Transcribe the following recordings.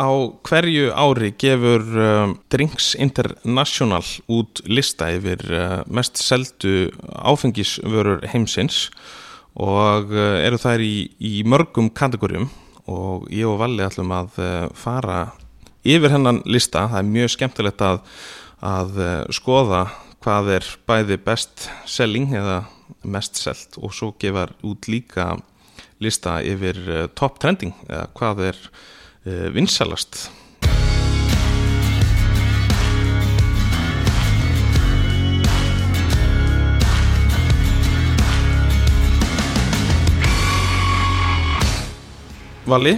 á hverju ári gefur um, Drinks International út lista yfir uh, mest seldu áfengisvörur heimsins og uh, eru þær í, í mörgum kategórium og ég og Valli ætlum að uh, fara yfir hennan lista. Það er mjög skemmtilegt að, að uh, skoða hvað er bæði best selling eða mest selt og svo gefar út líka lista yfir uh, top trending eða hvað er uh, vinsalast. Vali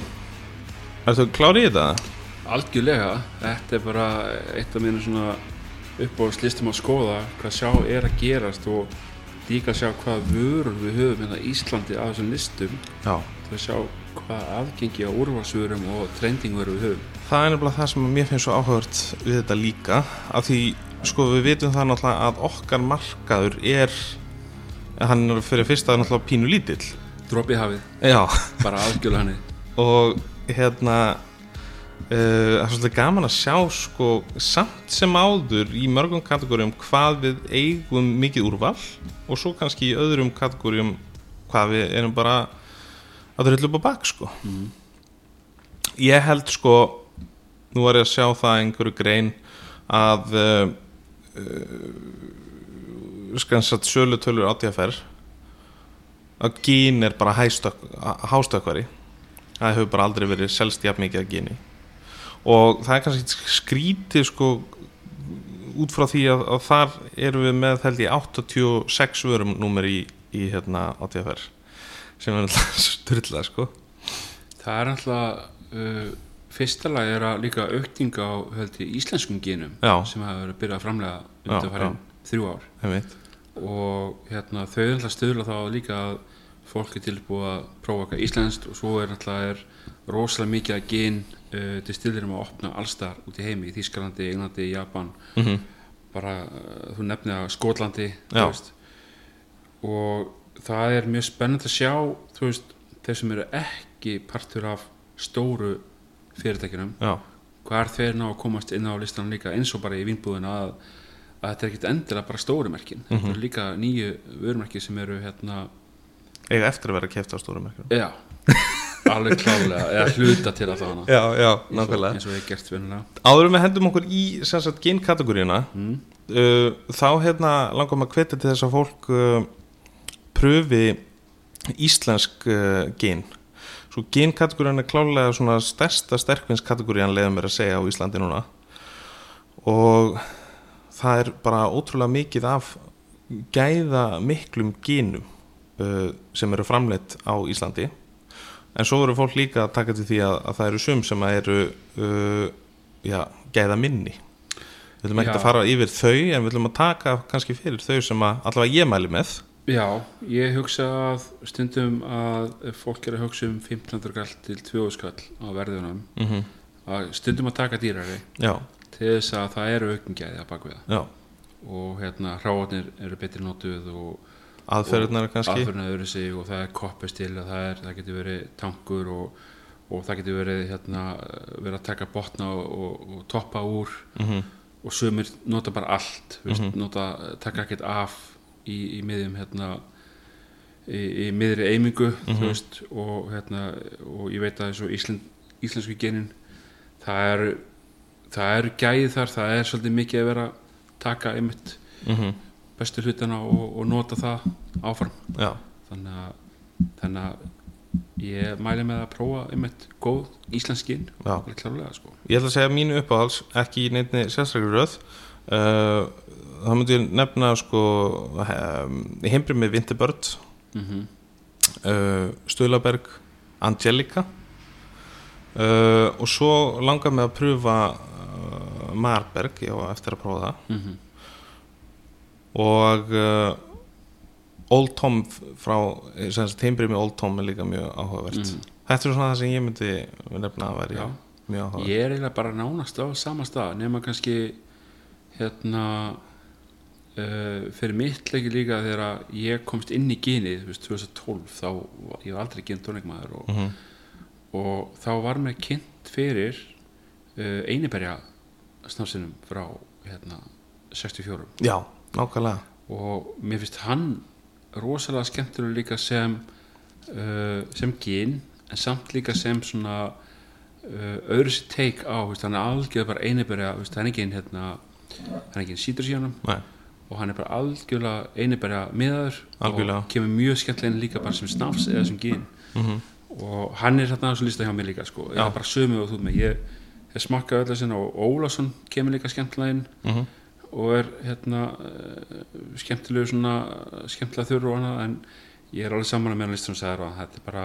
Ertu klárið í þetta? Algjörlega, þetta er bara eitt af mínu svona uppáhaldslistum að skoða hvað sjá er að gerast og líka sjá hvað vörur við höfum hérna Íslandi af þessum listum. Já. Til að sjá hvað aðgengi á úrvalsvörum og trendingvöru við höfum. Það er nefnilega það sem mér finnst svo áhugavert við þetta líka af því sko við vitum það náttúrulega að okkar markaður er hann er fyrir fyrsta náttúrulega pínu lítill. Dropi hafið, Já. Bara algjörlega hann og hérna uh, það er svolítið gaman að sjá sko samt sem áður í mörgum kategórium hvað við eigum mikið úrval og svo kannski í öðrum kategórium hvað við erum bara að það er upp á bak sko. Ég held sko nú var ég að sjá það einhverju grein að uh, uh, skansat sölutölur átíðaferð að gín er bara hástökkvari. Það hefur bara aldrei verið selst jafn mikið að gíni og það er kannski skrítið sko út frá því að, að þar erum við með held ég 86 vörum númer í, í hérna átíðaferð sem er alltaf styrlað sko. Það er alltaf uh, fyrsta lag er að líka aukning á held ég, íslenskum genum Já. sem hafa verið að byrja að framlega Já, undanfærin þrjú ár. Og hérna, þau er alltaf stöðla þá líka að fólk er tilbúið að prófa eitthvað íslenskt og svo er alltaf er rosalega mikið að gen uh, til stillir um að opna allstar út í heimi í Þýskalandi, Englandi, Japan. Mm bara uh, þú nefnir að veist. og það er mjög spennandi að sjá þú veist, þeir sem eru ekki partur af stóru fyrirtækjunum Já, hvað er þeir ná að komast inn á listan líka eins og bara í vínbúðina að, að þetta er ekkit endilega bara stóru merkin. Þetta eru líka nýju vörumerki sem eru hérna, eiga eftir að vera keft á stórum merkjum. Já alveg klálega, eða hluta til að það hana. Já, já, nákvæmlega. eins og við gert vinnulega Áðurum við hendum okkur í sem sagt gen-kategóriuna mm. uh, þá hérna maður að hvetja til þess að fólk uh, pröfi íslensk uh, gen svo gen-kategóriun er klálega svona stærsta sterkvinnskategórian leiðum mér að segja á Íslandi núna. Og það er bara ótrúlega mikið af gæða miklum genum uh, sem eru framleitt á Íslandi. En svo eru fólk líka að taka til því að, að það eru sum sem eru uh, já, gæða minni. Við ætlum ekki að fara yfir þau en við ætlum að taka kannski fyrir þau sem að allavega ég mæli með Já, ég hugsa að stundum að fólk er að hugsa um 1500 kall til 2000 kall á verðunum mm -hmm. að stundum að taka dýrari já, til þess að það eru aukningjæði að baka við það. Og hérna hráarnir eru betri notuð og aðferðunar kannski? aðferðina öðru sig og það er koppist til að það, er, það getur verið tankur og, og það getur verið hérna, verið að taka botna og, og, toppa úr mm og sumir nota bara allt mm Mhm. nota, taka ekkert af í, í miðjum hérna, í, í miðri eimingu Mhm. þú veist, og, hérna, og ég veit að þessu Ísland, íslensku genin það eru það eru gæði þar, það er svolítið mikið að vera taka einmitt -hmm. bestu hlutana og, og nota það áfram þannig að, þannig að ég mæli með að prófa einmitt góð íslenskinn sko ég ætla að segja mínu uppáhalds ekki í neittni sérstaklega röð uh, þá myndi ég nefna sko um, heimbri með Vinterbird mm uh, Stulaberg Angelica. Uh, og svo langar mig að pröfa uh, Marberg, já, eftir að prófa það. -hmm. og Old Tom frá heimbri með Old Tom er líka mjög áhugavert. Mhm. þetta er svona það sem ég myndi nefna að vera mjög áhugavert. Ég er eiginlega bara nánast á sama stað nema kannski hérna uh, fyrir mitt leiki líka þegar ég komst inn í veist, 2012 þá ég var aldrei gyn tónleikmaður og, Mhm. og þá var mér kynnt fyrir uh, einiberja snafsinum frá hérna 64 Já, nákvæmlega. Og mér finnst hann rosalega skemmtilega líka sem uh, sem gin en samt líka sem svona uh, öðru sér teik á hann er algjörð bara einiberja hann er ekki hérna hann er ekki sítur síðanum Nei, og hann er bara algjörlega einiberja miðaður og kemur mjög skemmtilega inn líka bara sem snafs eða sem gin mhm, og hann er hérna á þessu lista hjá mér líka sko. Já. eða bara sömu og þú með ég, ég smakka öll þessin og Ólafsson kemur líka skemmtilega inn mhm og er hérna uh, skemmtilegu svona skemmtilega þurru og annað en ég er alveg saman með hann listum sagði að þetta er bara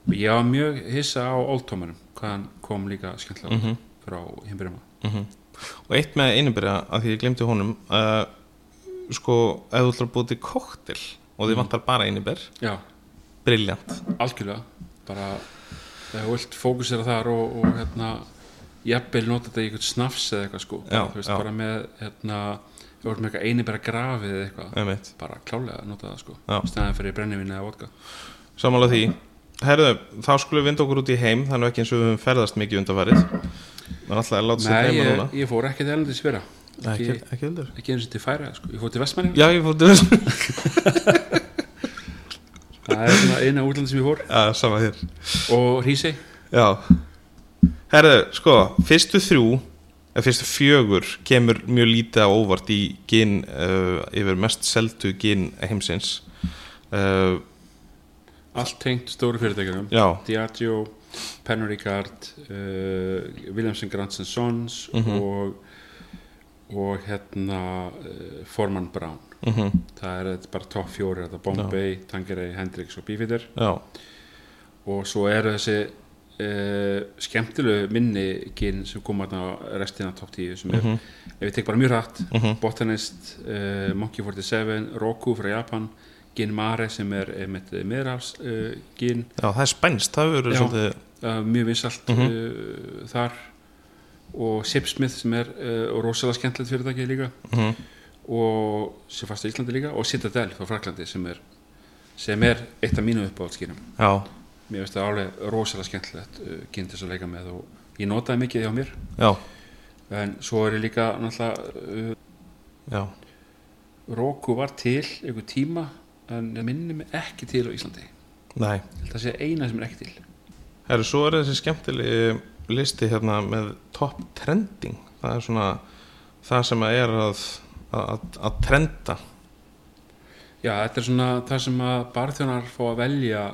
og ég var mjög hissa á Oldtomerum hvað hann kom líka skemmtilega Mhm. frá himbyrjum mhm. Og eitt með einubyrja að því ég glemdi honum uh, Sko, ef þú ætlar að búið til koktel og þið vantar bara einubér já, Briljant algjörlega. Bara þegar þú vilt fókusera þar og, og hérna jafnvel nota þetta í eitthvað snafs eða eitthvað sko. Bara, Já, þú veist, bara með hérna þú voru með eitthvað eini bara grafið eða eitthvað bara klálega nota það sko. Stæðan fyrir brennivinni eða vodka. Samála því. Herðu, þá skulum við vinda okkur út í heim. Þannig ekki eins og við höfum ferðast mikið undanfarið. Það er alltaf að láta sér heima ég, núna. ég fór ekki til Erlendis fyrra. Nei, ekki, ekki, heldur. ekki eins og til færa sko. ég fór til Vestmanni Já, ég fór til þess það er svona eina útlandi sem ég fór. Já, sama hér. Og Hrísey. Já. Herðu, sko, fyrstu þrjú eða fyrstu fjögur kemur mjög lítið á óvart í gin uh, yfir mest seldu gin heimsins. Uh, allt tengt stóru fyrirtækjum Já, Diageo, Pernod Ricard uh, Williamson Grants Sons Mhm. og og hérna uh, Forman Brown. Mhm, það er þetta bara topp fjóri Bombay, Tangeray, Hendrix og já, og svo eru þessi uh, skemmtilegu minni gin sem koma á restina topp 10 sem er, mhm, ef ég tek bara mjög rætt mhm. Botanist, uh, Monkey 47 Roku frá Japan Gin Mare sem er einmitt miðrafs uh, gin, Já, það er spænst, það Já. svolítið mjög vinsalt Mhm. þar og Sipsmith sem er uh, rosalega skemmtilegt fyrirtæki líka. Mhm, og sem fast á Íslandi líka og Citadel frá Fraklandi sem er sem er eitt af mínu uppáhaldskinum Já, mér finnst það alveg rosalega skemmtilegt uh, gin til þess að leika með og ég notaði mikið hjá mér. Já, en svo er ég líka náttúrulega uh, Roku var til einhver tíma en minni mig ekki til á Íslandi. Nei, það sé eina sem er ekki til. Herru, svo er þessi skemmtilegi listi hérna með top trending. Það er svona það sem að er að, að, að trenda. Já, þetta er svona það sem að barþjónar fá að velja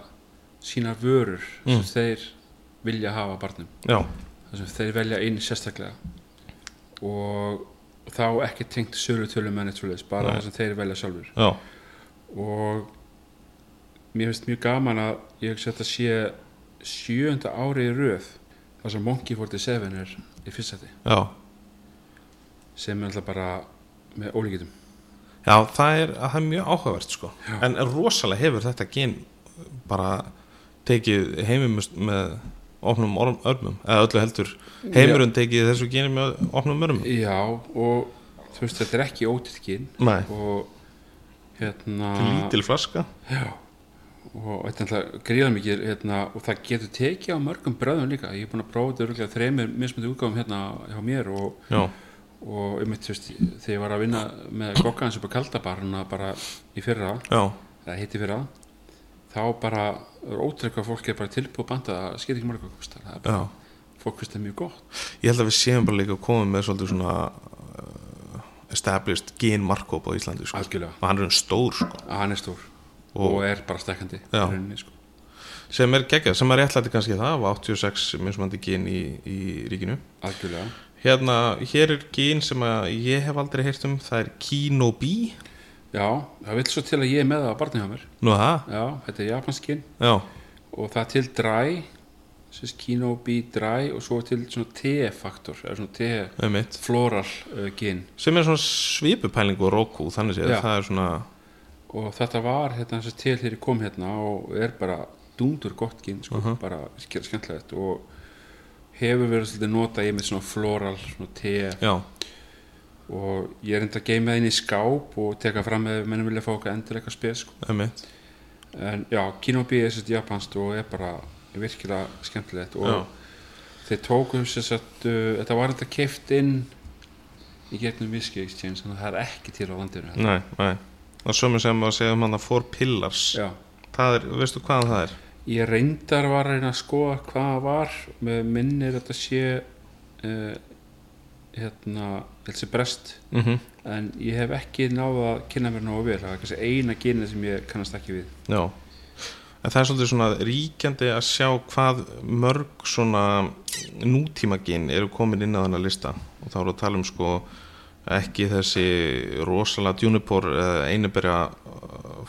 sínar vörur Mm. sem þeir vilja hafa barnum. Já, það sem þeir velja inn sérstaklega. Og þá ekki tengt sölutölum en eitthvað bara Nei. það sem þeir velja sjálfur já, og mér finnst mjög gaman að ég hugsa að þetta sé sjönda ári í röð þar sem Monkey 47 er í fyrstætti já. Sem er alltaf bara með ólíkitum Já, það er, það er mjög áhugavert sko. Já. en rosalega hefur þetta gen bara tekið heimum með opnum orm, örmum eða öllu heldur heimurinn tekið þessu geni með opnum örmum. Já, og þú veist, þetta er ekki ótilkin Nei, og hérna lítil flaska. Já, og þetta er alltaf gríða mikið hérna, og það getur tekið á mörgum bröðum líka. Ég er búin að prófa þetta þreymir mismundi útgáfum hérna hjá mér og, og um þú veist, þegar ég var að vinna með kokkaðans upp á kaldabarna bara í fyrra, já, eða hitti fyrra þá bara hvað fólk er bara tilbúið banda það skil ekki mörg hvað kostar, það er bara, fólk finnst það mjög gott. Ég held að við séum bara líka að koma með svolítið svona uh, established gen markop á Íslandi sko. og hann er stór sko. hann er stór Og- og, er bara stekkandi rauninni, sko. sem er geggjað, sem er réttlæti kannski það af 86 mismandi gen í, í ríkinu. Algjörlega. Hérna, hér er gen sem að ég hef aldrei heyrt um, það er Kinobi. Já, það vil svo til að ég er með það á barni hjá mér. Nú Já, þetta er japanskinn já, og það er til dry sem Kino B dry og svo til einmitt. Te-floral uh, gin. Sem er svona svipupæling og Roku þannig Já. það er svona og þetta var hérna þess að til þegar ég kom hérna og er bara dundur gott gin sko, Mhm. bara skemmt skemmtilegt. Og hefur verið svolítið nota ég með svona floral, svona te. Já, og ég er enda að geima það inn í skáp og teka fram ef mennum vilja fá okkar endilega spes sko. en já, Kino B er svolítið japanst og er bara virkilega skemmtilegt. Og Já. þeir tóku þess að uh, þetta var þetta keft inn í gegnum Whisky Exchange þannig að það er ekki til á landinu Nei, nei Og sömur sem að segja um hann að Four Pillars. Já, Það er, veistu hvaðan það er? ég reyndar var að reyna að skoða hvað það var. Með minnir þetta sé uh, hérna, þessi brest Mm en ég hef ekki náða að kynna mér nógu vel. Það er kannski eina kynna sem ég kannast ekki við. Já. En það er svolítið svona ríkjandi að sjá hvað mörg svona nútímaginn eru komin inn á þennan lista. Og þá eru að tala um sko ekki þessi rosalega djunipor eða einubera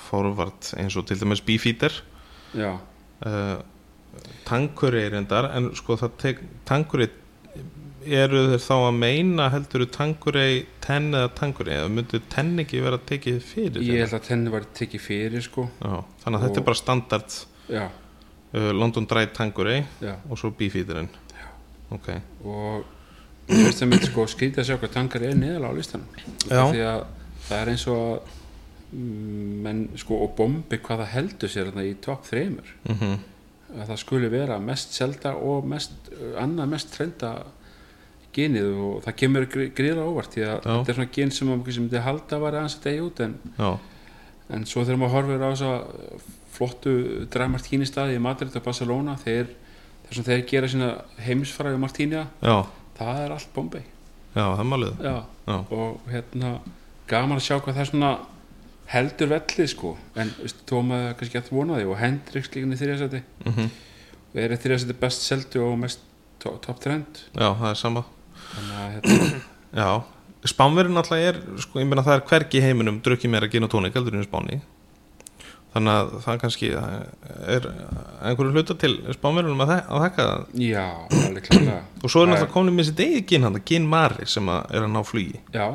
forvart eins og til dæmis Beefeater Já, uh, Tankuri er endar en sko það tek, Tankuri eru þeir þá að meina heldur Tankuri tenn eða Tankuri eða myndu tenn ekki vera tekið fyrir ég held að tenni var tekið fyrir sko. Já, þannig að þetta Og- er bara standard uh, London Dry Tanqueray já. og svo Beefeaterinn ok, og ég veist að mitt sko skrítið að sjá hvað tankar er neðalega á listanum. Því að það er eins og mm, menn sko og bombi hvað það heldur sér í topp þreymur mm að það skuli vera mest selda og mest, annað mest trenda genið og það kemur gríðlega óvart því að þetta er svona gen sem maður myndi halda að vera aðeins að degja út en, en svo þegar maður horfir á þess að flottu dræmartíni staði í Madrid og Barcelona þeir, þeir gera sína heimisfræði Martínia, það er allt bombi já, það er já, og hérna gaman að sjá hvað það er svona heldur vellið sko. En veistu, Tóma kannski að vona því. Og Hendrix líka í þriðasæti mm og er þriðasæti best seldu og mest to top trend. Já, það er sama. Þannig að hérna, já, spánverðin náttúrulega er sko, ég meina það er hvergi heiminum drukkið meira gin og tónik heldur en spáni þannig að það kannski er einhverju hluta til spánverðinum að, að þekka já, alveg klálega. Og svo er náttúrulega komin með sitt eigið gin hann, gin Mari sem að er að ná flugi. Já,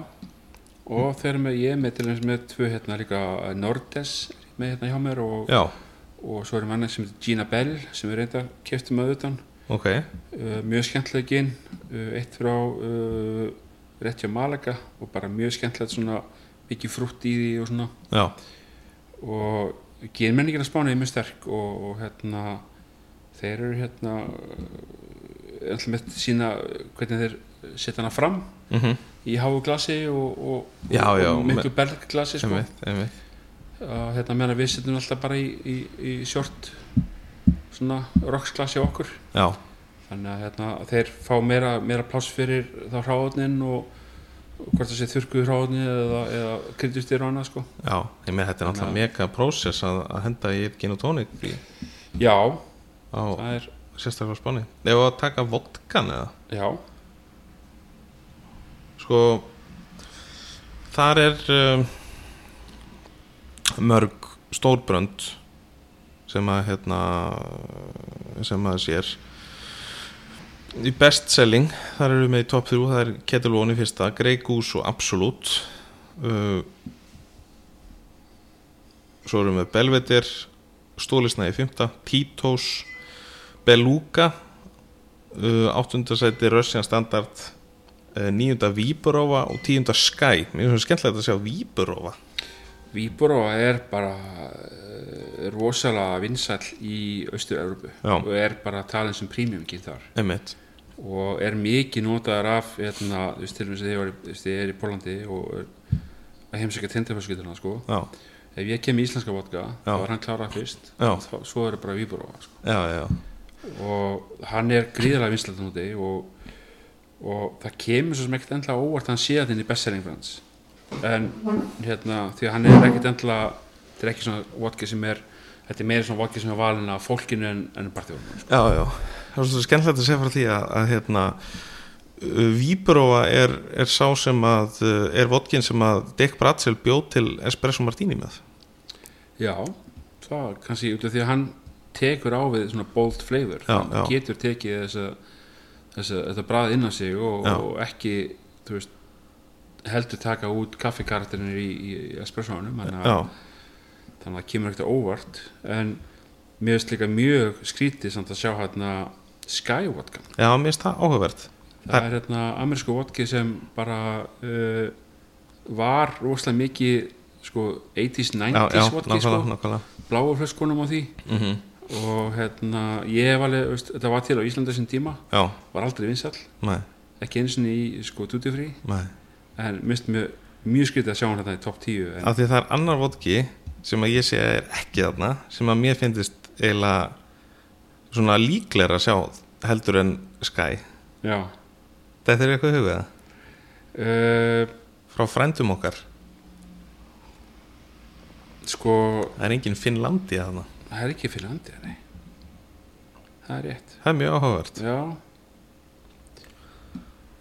og eru með ég með til dæmis með tvö hérna líka Nordes er með hérna hjá mér og, og svo er manni sem heitir Gina Bell sem er reynda kefti með auðvitaðan ok, uh, mjög skemmtileg gin uh, eitt frá uh, rétt hjá Malaga og bara mjög skemmtilegt svona mikið frútt í því og svona. Já, og ginmenningin að spána er mjög sterk og, og hérna þeir eru hérna uh, alltaf með sína hvernig þeir setja hana fram mhm. í háu glasi og, og, og, miklu með- belg glasi sko. hérna meðan við setjum alltaf bara í, í, í sjort svona rocksglasi okkur. Já, þannig að hérna, þeir fá meira, meira pláss fyrir þá hráðnin og hvort það sé þurrkuð hráðni eða, eða kryddustir og annað sko. Já, ég með þetta er náttúrulega mega prósess að, að henda í gin og tónik já, á það er, sérstaklega spáni. Ef að taka vodkan eða? Já, sko þar er um, mörg stórbrönd sem að hérna sem að sér í bestselling þar eru við með í top 3 það er Kettle One í fyrsta, Grey Goose og Absolute. Uh, svo erum við Belvedere Stólisna í fymta Tito's Beluga uh, áttundasæti Russian Standard uh, níunda Víburófa og tíunda Sky. Mér finnst skemmtilegt að sjá Víburófa Víborova er bara uh, rosalega vinsæll í Austur-Európu Já. og er bara talin sem premium gín þar einmitt, og er mikið notaðar af hérna, þú veist til og með þú veist, ég er í Pólandi og að heimsækja tindafjölskylduna sko já, ef ég kem í íslenska vodka Já. þá er hann klárað fyrst þá, svo er það bara Víborova sko. og hann er gríðarlega vinslætt núti og, og það kemur svo sem ekkert endla óvart að hann sé að þinn í bestselling en hérna því að hann er ekkert endla þetta er ekki svona vodka sem er þetta er meira svona vodka sem er valin af fólkinu en, en partjóðunum sko. Já, já, það er svo skemmtilegt að segja frá því að, að hérna Víburófa er, er sá sem að uh, er vodkin sem að Dick Bratzel bjóð til Espresso Martini með. Já, það kannski út af því að hann tekur á við svona bold flavor. Já, já. getur tekið þessa, þessa, þetta brað inn á sig og, og ekki veist heldur taka út kaffikarakterinu í, í, espressoanum þannig að það kemur ekkert óvart. En mér finnst líka mjög skrítið samt að sjá hérna Sky vodka já, mér finnst það áhugavert. Það er hérna amerísku vodki sem bara uh, var rosalega mikið sko 80s, Já, 90s já, vodki sko, bláu flöskunum á því. Mm og hérna ég hef alveg, veist, þetta var til á Íslanda sem tíma, já, var aldrei vinsall ekki eins og í sko nei. En mist mjög, mjög skrítið að sjá hann þetta í topp 10 en, af því að það er annar vodki sem að ég sé að er ekki þarna sem að mér finnist eiginlega svona líklega að sjá heldur en Sky. Já. Þetta er eitthvað hugað? Uh, frá frændum okkar. sko, það er engin Finnlandi þarna. Það er ekki fyrir landi nei. það er rétt. Það er mjög áhugavert. Já,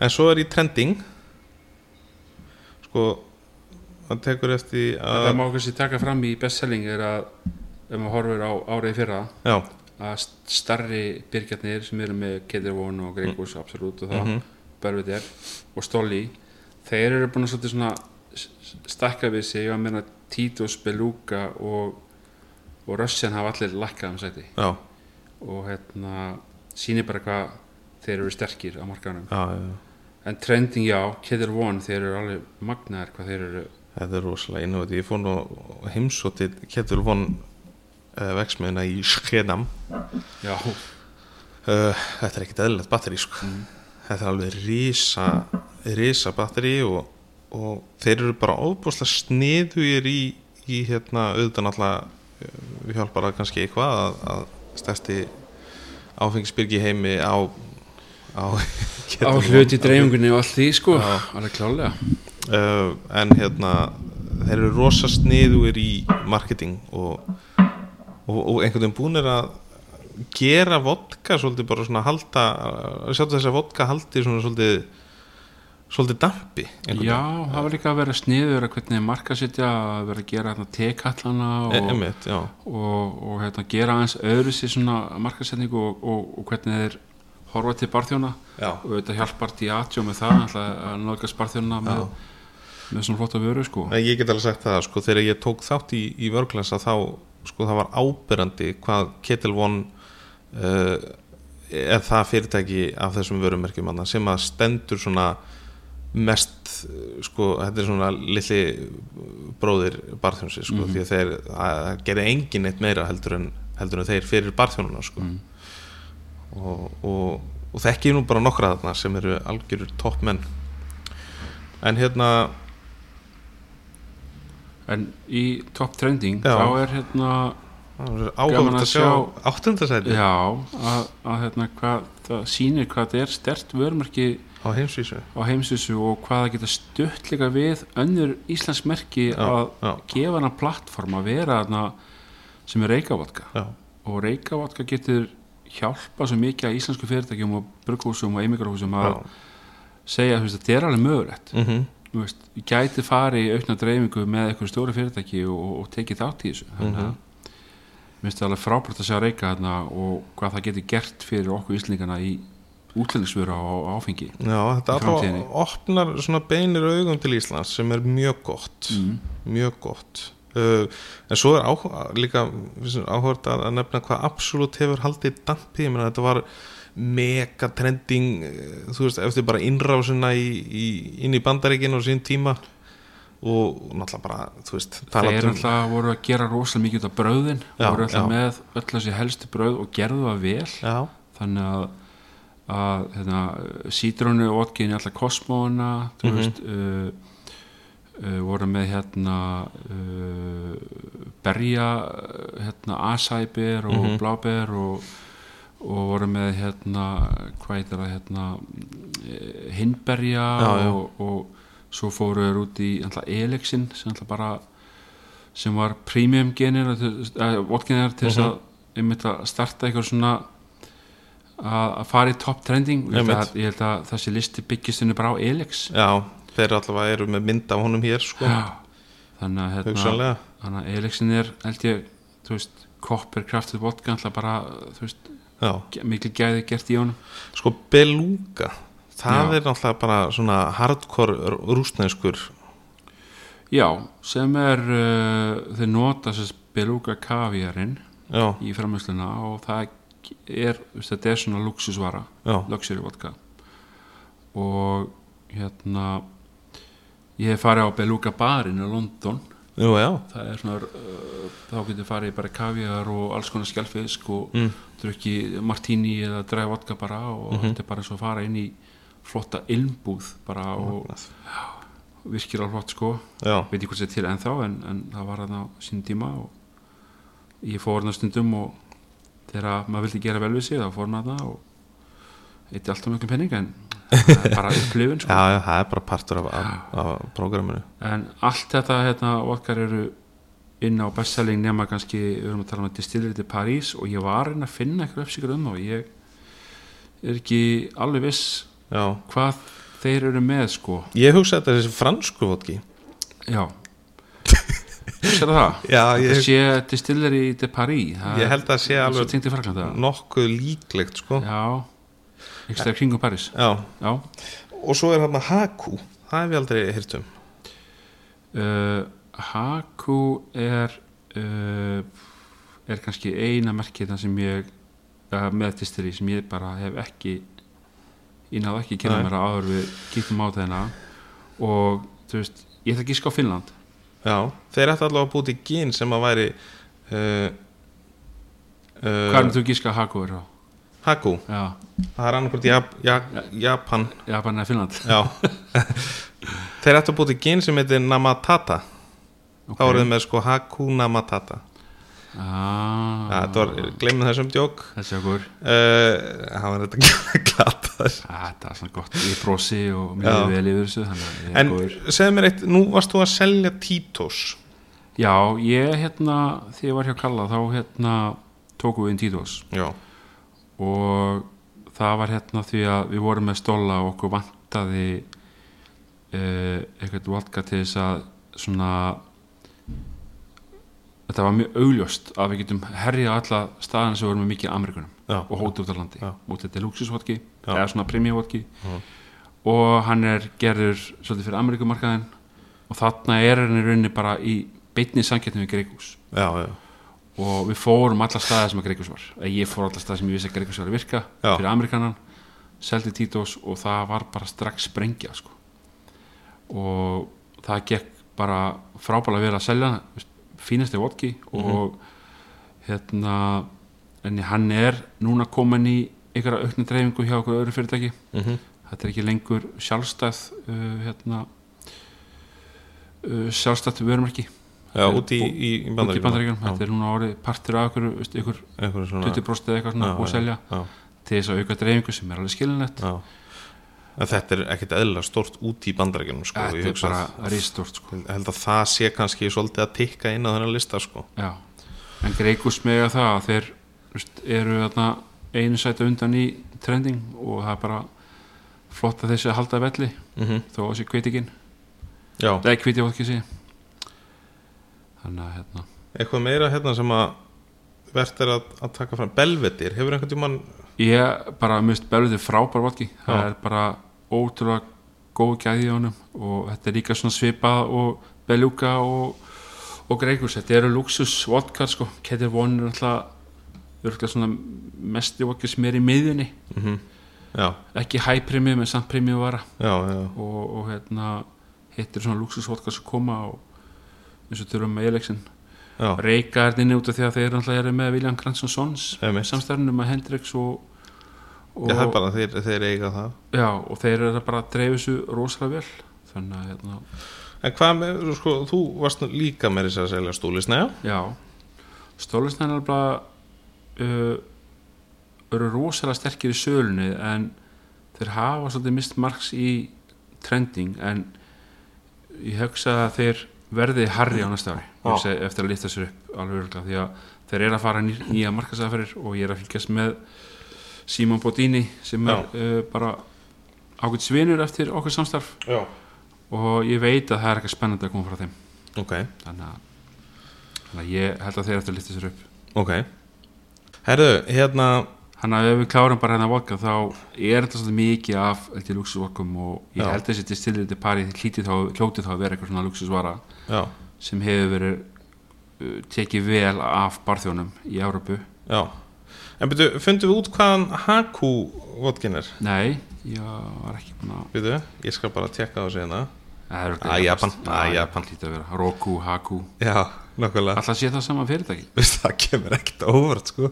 en svo er í trending. Sko það tekur eftir það að má kannski taka fram í bestselling er að ef maður horfir á árið fyrra já, að st- starri byrgjarnir sem eru með Kedirvon og Gregus absolutt og það, mm Belvedere og Stolli þeir eru búin að svona stakka við sig og að meina Titos, Beluga og, og Russian hafa allir lakkað um sæti. Já, og hérna sýnir bara hvað þeir eru sterkir á markanum já, já en trending já, Kedirvon þeir eru alveg magnaðir hvað þeir eru. Þetta er rosalega innovatív ég fór nú heimsótið Ketil von uh, veksmiðuna í Skedam. Já, uh, þetta er ekkit eðlilegt batteri sko. þetta er alveg risa risa batteri og, og þeir eru bara óbúslega sniðugir í, í hérna auðvitað náttúrulega við hjálpar að kannski eitthvað að, að stærsti áfengisbyrgi heimi á á, á hluti dreifingunni og allt því sko, alveg klálega uh, en hérna þeir eru rosa sniðugir í marketing og, og, og einhvern veginn búin er að gera vodka svolítið bara svona halda að sjá þess að vodka haldi svona svolítið svolítið dampi Já, það var líka að vera sniður að hvernig markasetja að vera að gera hérna, tekallana. E og, já, og, og hérna, gera aðeins öðru sér svona markasetningu og, og, hvernig þeir horfa til barþjóna. Já, og þetta hjálpar Diageo með það að nálgast barþjóna með, með svona flotta vöru sko. Ég get alveg sagt það sko, þegar ég tók þátt í, í vörglasa þá sko það var ábyrrandi hvað Ketil Von uh, er það fyrirtæki af þessum vörumerkjum þarna sem að stendur svona mest uh, sko, þetta er svona litli bróðir barþjónsi sko, því að þeir að, gera engin eitt meira heldur en, heldur en þeir fyrir barþjónuna sko. og, og, og þekki ég nú bara nokkra þarna sem eru algjörur toppmenn. En hérna en í top trending Já. þá er hérna áhugavert að sjá áttundasæti já, að, að hérna hvað það sýnir hvað þetta er stert vörumerki á heimsvísu á heimsvísu og hvað það geta stutt líka við önnur Íslands merki að já. gefa hana plattform að vera hana sem er reykavotka Já, og reykavotka getur hjálpa svo mikið að íslensku fyrirtækjum og brugghúsum og einmigrahúsum að segja að þetta er alveg mögulegt Mm -hmm. Veist, gæti farið í aukna dreifingu með eitthvað stóri fyrirtæki og, og tekið þátt í þessu. Þannig að Mhm. mér finnst það alveg frábært að sjá reyka þarna og hvað það getur gert fyrir okkur íslendingana í útlendisvöru á, áfengi Já, þetta alltaf opnar svona beinir augum til Íslands sem er mjög gott. Mm. mjög gott. Uh, en svo er áhuga, líka áhugað að, að nefna hvað absolutt hefur haldið dampi, ég meina þetta var mega trending uh, þú veist, eftir bara innrásina í, í, inn í bandaríkinu á sín tíma og náttúrulega bara, þú veist þeir um- alltaf voru að gera rosalega mikið út af brauðin Já, voru alltaf já. með öll þessi helstu brauð og gerðu það vel Já, þannig að, að hérna, sítrónu og vodkin alltaf kosmóna þú Mhm. veist uh, uh, voru með hérna uh, berja hérna asæber og Mhm. bláber og, og voru með hérna hvað heitir það hérna hindberja Já, já. og, og svo fóru þeir út í elixin sem bara sem var premium genir vodkinir til þess Mhm. að einmitt að starta eitthvað svona að fara í top trending ég held, að, ég held að þessi listi byggist henni bara á Elix já, þeir allavega eru með mynd af honum hér sko, Já. þannig að hérna, Elixin er held ég, þú veist, kopper kraftið vodka alltaf bara, þú veist Já, mikil gæði gert í honum. Sko Beluga það Já. er náttúrulega bara svona hardcore rúsnæskur já, sem er uh, þeir nota þess beluga kaviarinn í framhersluna og það er, þetta er svona luxusvara luxury vodka. Og hérna ég hef farið á Beluga barinn í London Jú, já, það er svona uh, þá getur farið bara kaviar og alls konar skjálfisk og mm. drukki martini eða dræða vodka bara og Mhm. þetta er bara eins og fara inn í flotta ilmbúð bara og virkilega flott sko já, veit ekki hvort þetta er til ennþá en, en það var hann á sín tíma og ég fór hann stundum og þegar maður vildi gera vel við sig þá fór hann að og eitti alltaf mjög penning en það er bara upplifun sko. já, já, það er bara partur af, af, af prógraminu. En allt þetta hérna okkar eru inn á bestselling nema kannski við erum að tala um Distillery til París og ég var reyna að finna eitthvað uppsíkur um það og ég er ekki alveg viss Já, hvað þeir eru með sko. Ég hugsa þetta þessi fransku vodki. Já. Sér það? Já, Það ég, sé Distillery de Paris það ég held að það sé er alveg nokkuð líklegt sko. Já, ekki stæða kringum Paris Já, já, og svo er hérna Haku. Það hef ég aldrei hýrt um. Uh, Haku er uh, er kannski eina merkið sem ég uh, með Distillery sem ég bara hef ekki ég náðu ekki að kynna mér að áður við kíktum á þeirna og þú veist, ég ætla að ská Finnland. Já, þeir ætti allavega að búti gín sem að væri uh, uh, hvað er þú gíska að Haku er á? Haku, já, það er annarkvort Jap, Jap, Japan. Japan eða Finnland. Já. Þeir ætti að búti gín sem heitir Namatata. Þá eru þið með sko Hakuna Matata ah, ja, þetta var, gleymið þessum djók þessi okkur. Uh, hann var þetta glata þetta er svona gott, ég brosi og mjög vel yfir þessu en segðu mér eitt, nú varst þú að selja Títos. Já, ég hérna, þegar ég var hjá Kalla þá hérna tókum við inn Títos. Já, og það var hérna því að við vorum með stóla og okkur vantaði uh, eitthvað vodka til þess að svona þetta var mjög augljóst að við getum herjað alla staðan sem vorum með mikið Amerikunum já, og hóti út á landi. Já. og þetta er luxusvodki eða svona premiumvodki. Já. og hann er gerður svolítið fyrir Amerikumarkaðin og þarna er hann í rauninni bara í beinni samkettni við Greikus já, já, og við fórum alla staði sem að Greikus var. Ég fór alla staði sem ég vissi að Greikus var að virka Já. fyrir Amerikanan, seldi Títos og það var bara strax sprengja sko. og það gekk bara frábælega vel að selja fínasti vodki og hérna en hann er núna komin í einhverja aukna dreifingu hjá okkur öðru fyrirtæki. Mm þetta er ekki lengur sjálfstæð uh, hérna uh, sjálfstætt vörumarki já út í, í, bandaríkjum bandaríkjum þetta er núna orðið partur af ykkur, veist, ykkur einhverju svona 20% eða eitthvað svona að selja. já, til þess að auka dreifingu sem er alveg. En þetta er ekkert eðlilega stórt út í bandaríkjunum sko. Þetta er bara rístort sko. ég held að það sé kannski svolítið að tikka inn á þennan lista sko. en greikus með það að þeir veist, eru einu sæti undan í trending og það er bara flott að þessi halda velli mm þó að þessi kvitikinn Já, eða kviti vodki sé þannig að hérna. Eitthvað meira hérna sem að verðt er að, að taka fram? Belvetir, hefur einhvern tímann Ég bara mist belvið frábær vodki. Það er bara ótrúlega góð gæði í honum og þetta er líka svona svipað og beljúka og, og greikus, þetta eru luxus vodka sko, Ketir One er alltaf svona mesti vodki sem er í miðjunni, mm Já, ekki hæprimi með samt primi vara. Já, já, og, og hérna hittir svona luxus vodka sem koma og eins og þurfum með Elexin já, reyka er inni út af því að þeir náttúrulega eru með William Granson Sons samstæðunum með Hendrix og, og já það er bara þeir, þeir eiga það. Já, og þeir eru að bara að dreifu þessu rosalega vel. Þannig að hérna, En hvað með, sko, þú varst líka með þess að selja stúlisnæja já? Stólisnæðin er bara uh, eru rosalega sterkir í sölunni en þeir hafa svolítið mist marks í trending en ég hugsa að þeir verði harri á næsta ári. Eftir að lifta sér upp alveg örgulega því að þeir eru að fara ný, nýja markasæðaferir og ég er að fylgjast með Simon Bodini sem er uh, bara ákveðt svinur eftir okkur samstarf. Já. Og ég veit að það er eitthvað spennandi að koma frá þeim. Ok, þannig að, þannig að ég held að þeir eftir að lifta sér upp. Ok. Herðu, hérna þannig að ef við klárum bara hérna vodka þá er þetta svolítið mikið af eitthvað luxusvodkum og ég Já. held að þessi distillir til pari hljóti þá, að vera eitthvað svona luxusvara Já, sem hefur verið uh, tekið vel af barþjónum í Európu já. En byrju, fundum við út hvaðan Haku vodkin er? nei, ég var ekki búin að Byrju, ég skal bara tekka á sig hérna. Það er Að Japan, að Japan. Lítið að vera. Roku, Haku. Já, nokkulega Alltaf sé það sama fyrirtæki? Það kemur ekkert óvart sko.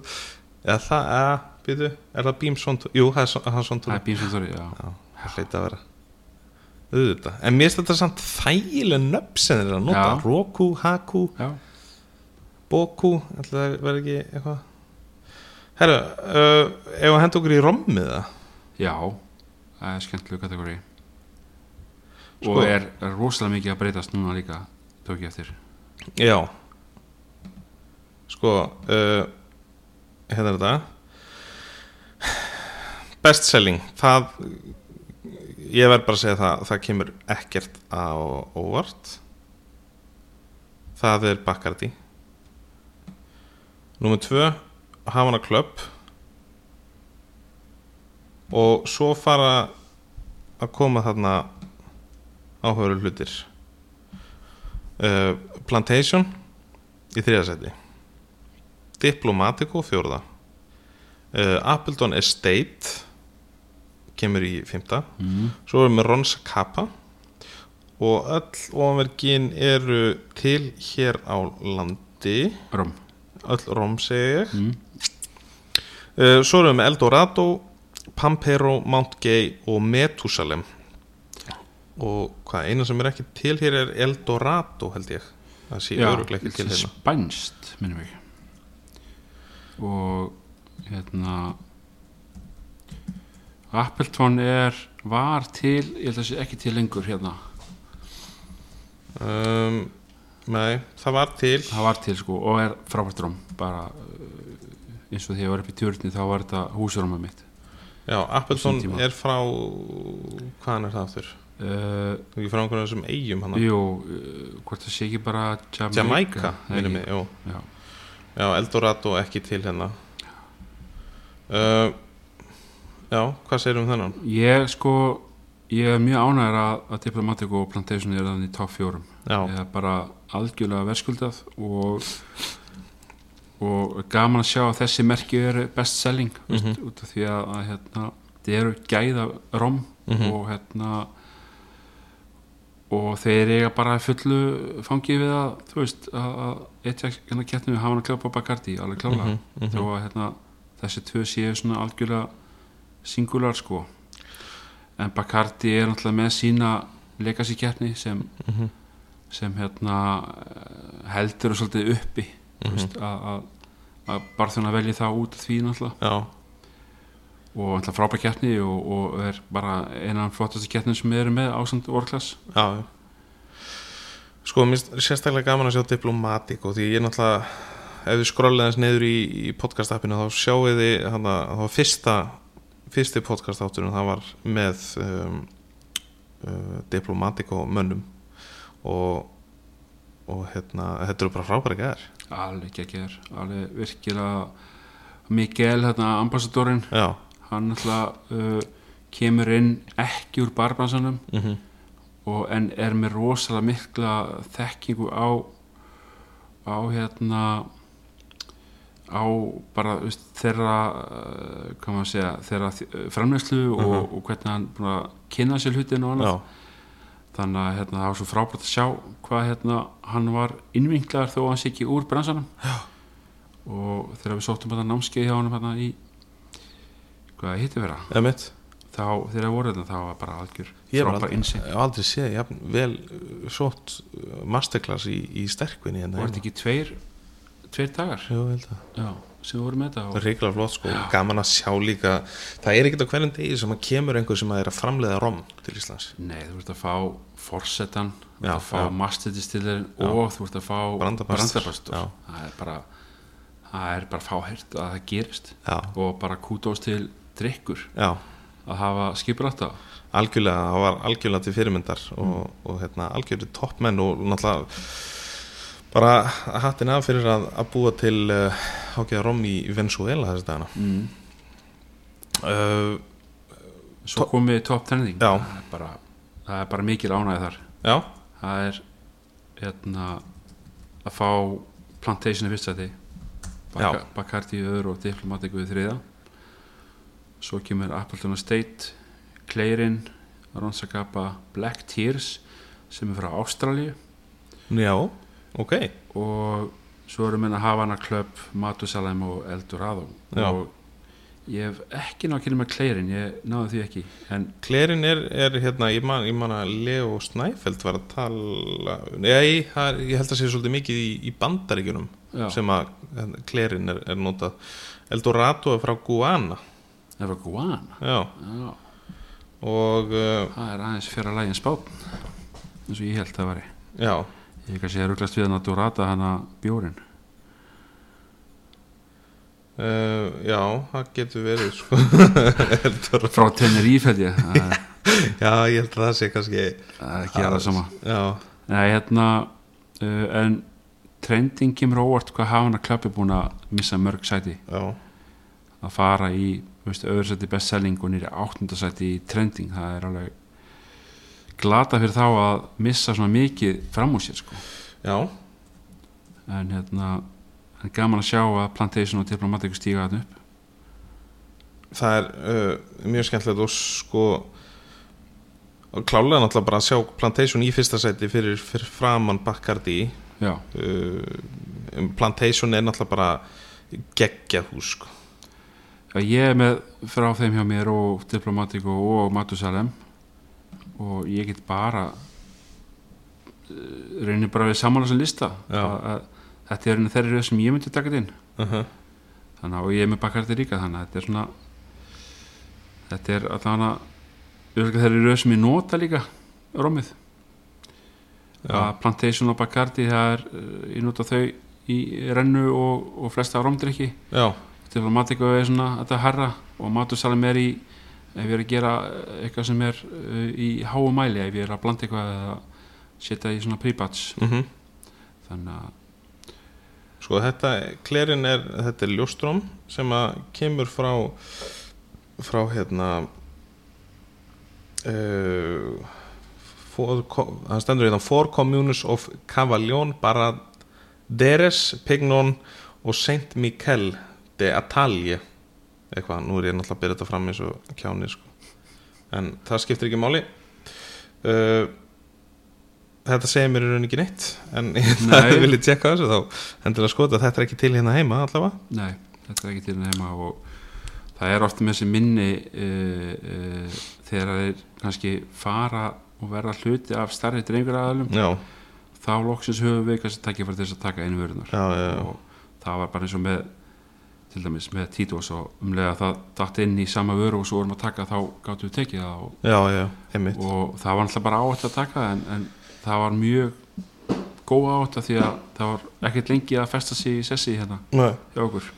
Eða það, eða, býtu, er það Beam Sound jú, það er er svona Það er bímsvöndari, já. Já, það hleit að vera. Auðvitað, en mér finnst þetta samt þægileg nöfn sem þeir eru að nota. Já. Roku, Haku, Já, Boku það verði ekki eitthvað. Herru, uh, ef að henda okkur í rommið það? Já Það er skemmtilegu kategóri. Sko- Og er, er rosalega mikið að breytast núna líka Tók ég eftir. Já. Sko uh, hérna er þetta best selling það ég verð bara að segja það það kemur ekkert á óvart. Það er Bacardi. Númer tvö Havana Club. Og svo fara að koma þarna áhugaður hlutir. Uh, Plantation í þriðasæti Diplomatico fjórða uh, Appleton Estate kemur í fymta mm. svo erum við Ronsa Kappa. Og öll ofanvergin eru til hér á landi. Rom öll rom segi ég. Mm. uh, svo erum við Eldorado Pampero, Mount Gay og Methusalem. Og hvað, eina sem er ekki til hér er Eldorado held ég. Það sé öruglega ekki til hérna. spænst minnum við og hérna Appleton er var til, ég held að sé ekki til lengur hérna, um, nei, það var til. Það var til sko og er frábært róm bara uh, eins og þegar ég var upp í tjörni þá var þetta húsrómið mitt. Já, Appleton er frá hvaðan er það aftur? uh, ekki frá einhvern þessum eigum hann? Jú, uh, hvort það sé ekki bara Jamaica, Jamaica, minnum mig, jú. Já. Já, Eldorado ekki til hérna uh, Já, hvað segir um þennan? ég sko ég er mjög ánægður að, að Diplomatic og Plantation er þannig í top fjórum Já, ég er bara algjörlega verskuldað og og gaman að sjá að þessi merki eru best selling mm veist, út af því að, að hérna, þið eru gæða rom Mhm. og hérna og þeir eiga bara fullu fangi við að þú veist að, etja hérna kettinu við hafa hann að klappa Bacardi alveg klála Mhm, mhm. þó að hérna, þessi tvö séu svona algjörlega singular sko. En Bacardi er náttúrulega með sína legacy keppni sem Mhm. sem hérna eh, heldur og svolítið uppi mm Mhm. að, að velja það út því náttúrulega. Já, og náttúrulega frábær keppni og, og er bara einan flottastu keppnum sem við erum með ásand orklas. Já, já. Sko, mér finnst sérstaklega gaman að sjá Diplomatic og því ég náttúrulega ef þið skrollið aðeins niður í, í podcast-appinu þá sjáu þið það var fyrsta fyrsti podcast-átturinn það var með um, uh, Diplomatic og mönnum. Og og hérna, þetta eru bara frábæri gæðar alveg geggjör, alveg virkilega Miguel, hérna ambassadorinn Já, hann náttúrulega uh, kemur inn ekki úr barbransanum mhm. og en er með rosalega mikla þekkingu á á hérna á bara veist, þeirra uh, að segja, þeirra þ- framleiðslu og, og hvernig hann búin að kynna sér hlutin og annað. Já, þannig að hérna, það var svo frábært að sjá hvað hérna, hann var innvinklar þó að hann sé ekki úr bransanum. Já. og þegar við sóttum þetta námskeið hjá hann hérna, í hvað hitti vera þá þegar við vorum þetta þá var bara algjör Ég hef frábær aldrei, innsinn ég hef aldrei séð vel uh, sótt uh, masterclass í, í sterkvinni hérna var þetta ekki tveir tveir dagar? Jú, Já, sem við vorum með þetta reiklega flott sko, gaman að sjá líka Það er ekkert á hverjum degi sem að kemur einhver sem að er að framleiða rom til Íslands. Nei, þú ert að fá forsetan þú Já, ert að fá já. masterdistilerin og þú ert að fá Já. það er bara það er bara fáhært að það gerist. Já, og bara kútos til drikkur já, að hafa skipurætta algjörlega það var algjörlega til fyrirmyndar og, og hérna, algjörlega toppmenn og náttúrulega bara hattin af fyrir að, að búa til uh, ákveða rom í Venezuela þessi dagana. Mm. uh, svo komið top trending það er bara, það er bara mikil ánægð þar. Já, það er hérna að fá plantation í fyrstæti Já. Bacardi í öðru og Diplomatic við þriða svo kemur Appleton Estate Clayrin, Ronsagapa Black Tears sem er frá Ástralíu. Já, ok. Og svo eru minna Havana Club, Matusalem og Eldorado Já. og ég hef ekki náðu að kynna með Kleirin, ég náðu því ekki en Klerin er, er hérna, ég man, ég man að Leo Snæfeld var að tala Nei, það er, ég held að sé svolítið mikið í, í bandaríkjunum Já. sem að Klerin er, er notað. Eldorado er frá Guana. Það var Guana? Já, Já, og uh, það er aðeins fyrir að lægin spátn eins og ég held það væri. Já, ég er kannski að rugglast við hann að Dorata hana bjórin uh, já, það getur verið sko. Frá Tenerife held ég. Það er- Já, ég held að það sé kannski það er ekki alveg sama. Nei, hérna uh, en trending kemur óvart hvað Havana Club er búin að missa mörg sæti. Já, að fara í þú veist, öðru sæti best selling og nýri áttundasæti í trending það er alveg glata fyrir þá að missa svona mikið fram úr sér sko. Já. En hérna en gaman að sjá að Plantation og Diplomatic stíga þarna upp. Það er uh, mjög skemmtilegt og sko og klálega náttúrulega bara að sjá Plantation í fyrsta sæti fyrir, fyrir framann Bacardi. Uh, Plantation er náttúrulega bara geggjað hús sko. Já, ég er með frá þeim hjá mér og Diplomatic og, og Matusalem og ég get bara uh, reynir bara við saman þessum lista. Að, að, þetta er þeirri röð sem ég myndi taka þetta inn. Uh -huh. þannig að ég er með bakarti líka þannig að þetta er svona þetta er að þeirri röð sem ég nota líka rómið. Að Plantation og Bacardi það er, uh, ég nota þau í rennu og, og flesta rómdrykki. Já, Diplomatic er svona þetta herra og Matusalem er í ef ég er að gera eitthvað sem er uh, í háu mæli, ef ég er að blanda eitthvað eða setja í svona pre-batch. Uh þannig að sko þetta Klerin er, þetta er ljóstróm sem að kemur frá frá hérna uh, for, það stendur hérna Four Communes of Cavallón Baraderes, Pignon og Saint Miquel de Atalie eitthvað, nú er ég náttúrulega að byrja þetta fram eins og kjáni sko. en það skiptir ekki máli. Uh, þetta segir mér í rauninni ekki neitt en ég vilja tjekka þessu þá endilega skoða að þetta er ekki til hérna heima allavega. Nei, þetta er ekki til heima og það er oft með þessi minni uh, uh, þegar þeir kannski fara og verða hluti af starri drengur aðalum já, þá loksins höfum við kannski takkifæri til þess að taka einu vörunar og það var bara eins og með til dæmis með Títos og umlega það datt inn í sama vöru og svo vorum að taka þá gáttum við tekið það og, já, já, og það var alltaf bara áhætt að taka það en, en það var mjög góð áhætt því að það var ekkert lengi að festa sig í sessi hérna hjá okkur.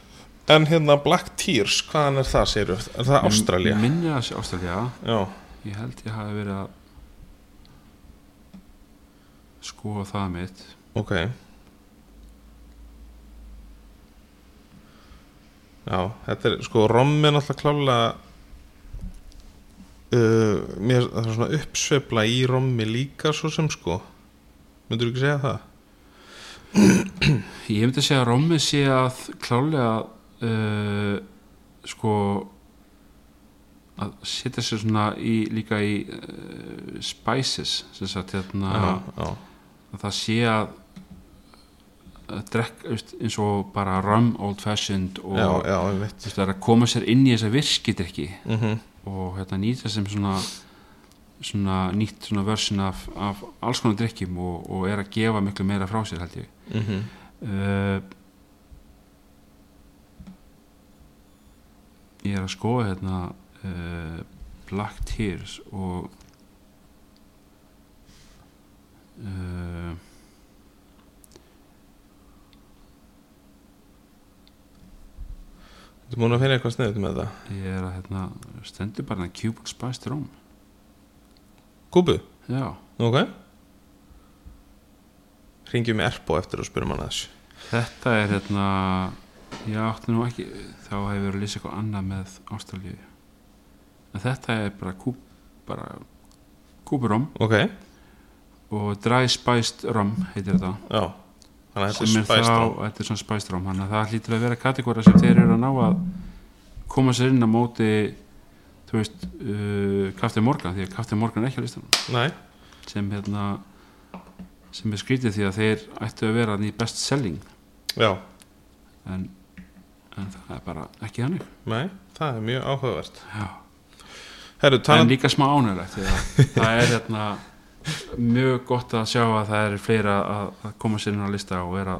En hérna Black Tears, hvaðan er það séru? er það Ástralja? minni að sé Ástralja ég held ég hafi verið að skoða það mitt. Ok já, þetta er sko rommi er náttúrulega klálega uh, mér það er svona uppsveifla í rommi líka svo sem sko myndur ekki segja það? ég myndi segja að Rómi sé að klálega uh, sko að setja sér svona í, líka í uh, spices sem sagt hérna já, já, að það sé að veist, eins og bara rum old fashioned og já, já, veist, að koma sér inn í þessa virkidrykki mhm. og hérna, nýta sem svona, svona nýtt svona version af, af alls konar drikkjum og, og er að gefa miklu meira frá sér held ég. Mhm. Uh, ég er að skoða hérna uh, Black Tears og uh, Þú múin að finna eitthvað sniðut með það? Ég er að hérna, stendur bara hérna Cuban Spiced Rum Kúbu, já, ok. Ringjum með Erpo eftir og spurum hann að þessu. Þetta er hérna ég átti nú ekki þá hefur verið að lýsa eitthvað annað með Ástralíu. En þetta er bara kúp bara kúburum Ok, og Dry Spiced Rum heitir þetta. Já sem er þá, þetta er svona Rum þannig að það hlýtur að vera kategóra sem þeir eru að ná að koma sér inn á móti þú veist uh, Kafti Morgan því að Kafti Morgan er ekki á listanum. Nei, sem hérna sem er skrítið því að þeir ættu að vera í best selling. Já, en, en það er bara ekki þannig. Nei, það er mjög áhugavert. Já. Herru, en líka smá ánægilegt það er hérna mjög gott að sjá að það er fleira að, koma sér inn á lista og vera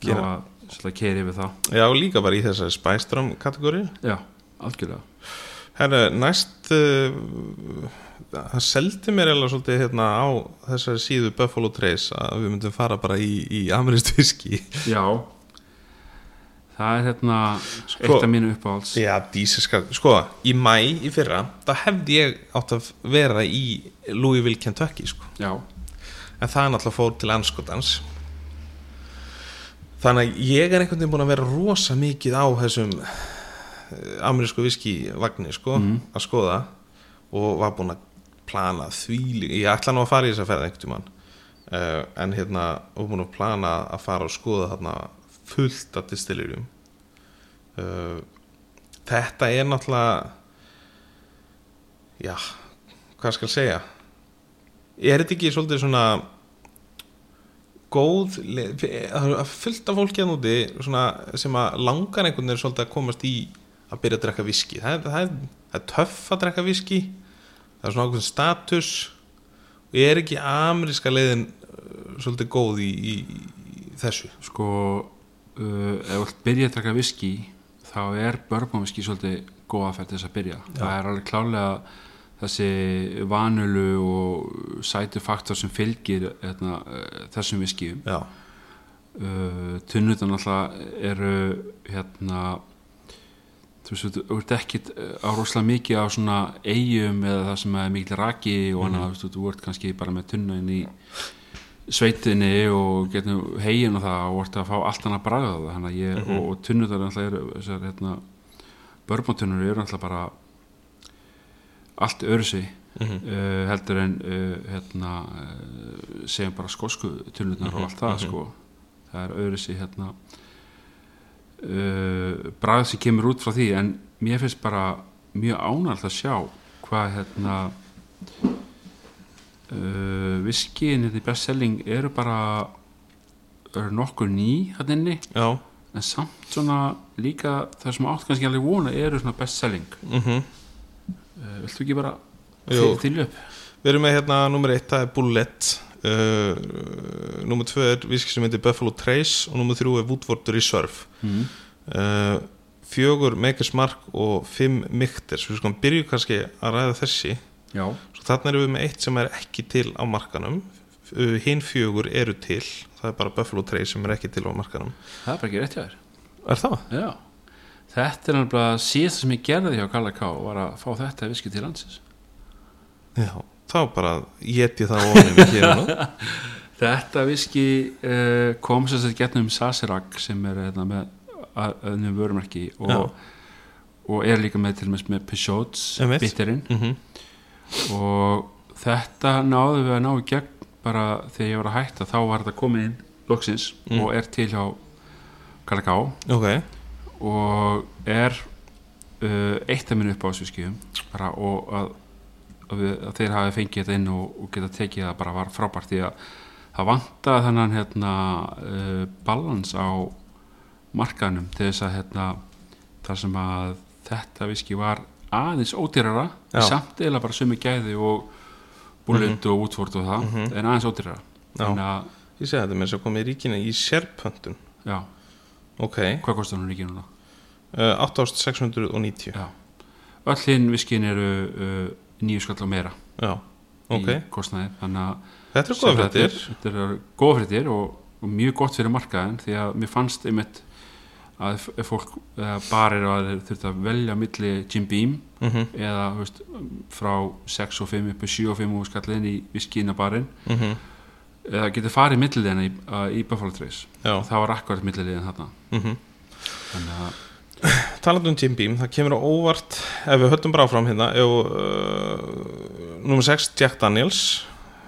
Gera. að keiri við það já, líka bara í þessari spæstram kategóri já, algjörlega. Herru, næst uh, það seldi mér eða svolítið hérna á þessari síðu Buffalo Trace að við myndum fara bara í, í amirist viski já það er hérna Sko- eitt af mínu uppáhalds. Já, dísiska, sko, í mæ í fyrra, það hefði ég átt að vera í Louisville, Kentucky, sko. já, En það er náttúrulega fór til anskotans. Þannig að ég er einhvern veginn búin að vera rosa mikið á þessum eh, amerísku viski vagni, sko, að skoða og var búin að plana því, ég ætla nú að fara í þess að ferða einhvern tímann, uh, en hérna, og búin að plana að fara og skoða þarna fullt af distilleríum. Uh, þetta er náttúrulega já, hvað skal segja? Er þetta ekki svolítið svona góð er fullt af fólki að núti svona, sem að langar einhvern veginn svolítið að komast í að byrja að drekka viski það það það er töff að drekka viski það er svona ákveðin status. Og er ekki ameríska leiðin uh, svolítið góð í, í, í þessu? Sko ef þú byrja að draka viski þá er bourbonviski svolítið góð aðferð til þess að byrja. Það er alveg klálega þessi vanulu og sætu faktor sem fylgir hérna, uh, þessum viskíum já, uh, tunnutan alltaf eru hérna þú veist, þú ert ekkit á rosalega mikið á svona eigum eða það sem er mikil raki og annað, þú veist, þú ert kannski bara með tunna inn í sveitinni og hegin og það og ert að fá allt annað bragða það. Þannig að ég, og, og tunnutar eru þessar hérna börbóntunnur eru alltaf bara allt öðru sig uh, heldur en uh, hérna uh, segjum bara skosku tunnurnar og allt það sko. Það er öðru sig hérna bragð sem kemur út frá því. En mér finnst bara mjög ánægt að sjá hvað hérna uh, viskiðin þetta bestselling eru bara eru nokkur ný hann inni. Já. En samt svona líka það sem átt kannski alveg vona eru svona bestselling mm uh, viltu ekki bara Jú. þylja upp? Við erum með hérna nummer eitt, það er Bullet. Uh, Nummer tvö er viski sem heitir Buffalo Trace og nummer þrjú er Woodward Reserve. Mm. uh, Fjögur Makers Mark og fimm Mikters Við skulum byrju kannski að ræða þessi. Já, Þarna erum við með eitt sem er ekki til á markanum. Uh, Hinn fjögur eru til. Það er bara Buffalo Trace sem er ekki til á markanum. Það er bara ekki rétt hjá þér. Er það? já, þetta er náttúrulega síðast sem ég gerði hjá Kalla K var að fá þetta viski til landsins. Já, þá bara geti það við hér og nú. Þetta viski uh, kom sem sagt getnum Sasirak sem er hérna, með öðnum vörumarki og, og er líka með til og með, Peugeots bitterinn. Mm og þetta náðu við að ná í gegn bara þegar ég var að hætta. Þá var þetta komið inn loksins Mm. og er til hjá Kalaká Ok, og er uh, eitt af minn upp á þessu bara og að, að, við, að þeir hafi fengið þetta inn og, og geta tekið það bara var frábært. Því að það vantaði þennan hérna, uh, balans á markaðnum til þess að hérna, þar sem að þetta viski var aðeins ódýrara samt eða bara sumi gæði og bullet og útvort og það Mhm. en aðeins ódýrara. Að, ég segi þetta með þess að komið í ríkina í sérpöntun. Já, Ok, hvað kostar hún ekki núna? uh, 8690 Já, öll hinn viskin eru uh, nýju skall og meira Já, ok. í kostnaði. Þannig að Þetta er góða fréttir. þetta er góða fréttir og, og mjög gott fyrir markaðin því að mér fannst einmitt að fólk eða barir að þeir þurft að velja milli Jim Beam mm eða þú veist, frá 6 og 5 upp í 7 og 5 og skallin í viskina barinn -hmm. eða getur farið millilegina í, í Buffalo Trace. Og það var akkurat millilegin þarna. Mm þannig að Talandi um Jim Beam, það kemur á óvart ef við höldum bara áfram hérna uh, Númer 6, Jack Daniels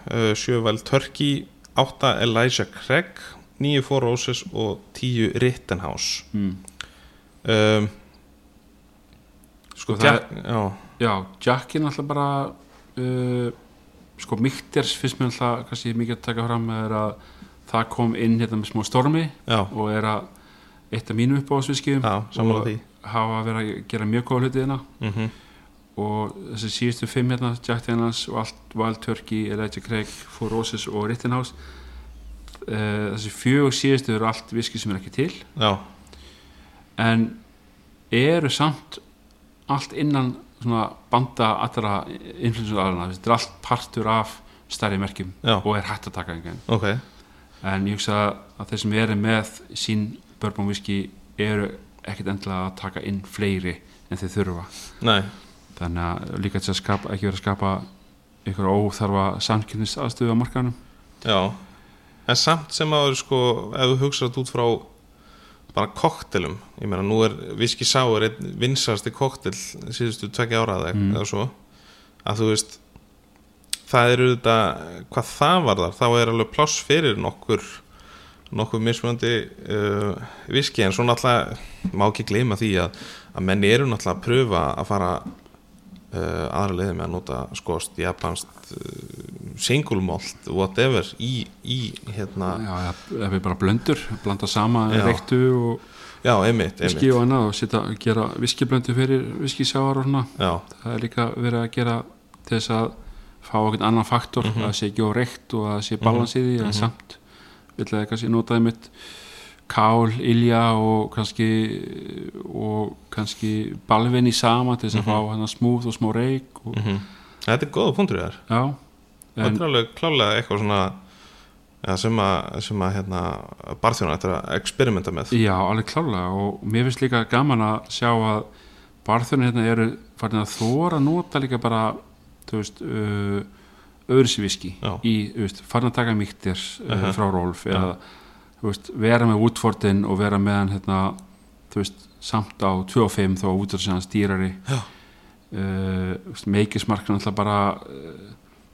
uh, 7 Wild Turkey 8 Elijah Craig 9 Four Roses og 10 Rittenhouse. Mm, um, sko það Jack, já, Já, Jack er náttúrulega bara uh, sko sko Mikters finnst mér alltaf kannski mikið að taka fram er að það kom inn hérna með smá stormi já, og er að eitt af mínu uppáðsviskjum því. hafa verið að gera mjög góða hluti hérna. Mm og þessi síðustu fimm hérna Jack Daniels og allt Wild Turkey, Elijah Craig, Four Roses og Rittenhouse þessi fjögur síðustu eru allt viski sem er ekki til. Já, en eru samt allt innan svona banda allra influensu aðrana, þetta er allt partur af stærri merkjum já, og er hægt að taka einhvern ok. En ég hugsa að þeir sem eru með sín bourbon whisky eru ekkert endilega að taka inn fleiri en þeir þurfa. Nei, þannig að líka til að skapa, ekki vera að skapa ykkur óþarfa samkynnis aðstöðu á markanum já en samt sem að sko ef þú hugsaðt út frá bara koktelum, ég meina nú er viski sáur einn vinsasti koktel síðustu tvekja ára Mm. eða svo að þú veist það eru þetta, hvað það var þar þá er alveg pláss fyrir nokkur nokkur mismunandi uh, viski en svo náttúrulega má ekki gleyma því að, að menni eru náttúrulega að pröfa að fara uh, aðra leiði með að nota skost, japanst uh, single malt, whatever í, í hérna já, já, ef við bara blöndur blanda saman Já. reyktu og já, einmitt, viski einmitt og annað og setja, gera viskiblöndu fyrir viskisjáar og svona það er líka verið að gera þess að fá okkur annan faktor Mhm. að það sé ekki á reykt og að sé balans í því Mhm. samt vil það kannski notaði mitt kál, ilja og kannski og kannski balvinni sama til þess að Mhm. fá hann smúð og smá reyk og, mm þetta er góða punktur í þær já, þetta er alveg klálega eitthvað svona ja, sem að, sem að hérna, barþjóna þetta að experimenta með já, alveg klálega og mér finnst líka gaman að sjá að barþjónu hérna eru farin að þóra að nota líka bara þú veist uh, öðruvíski Já. í, veist, farin að taka miktir uh, Mhm. frá Rolf eða veist, vera með Woodfordin og vera með hann hérna, veist, samt á 2.5 þó að Woodford sé hans dýrari Já. uh, meikismarkan alltaf bara uh,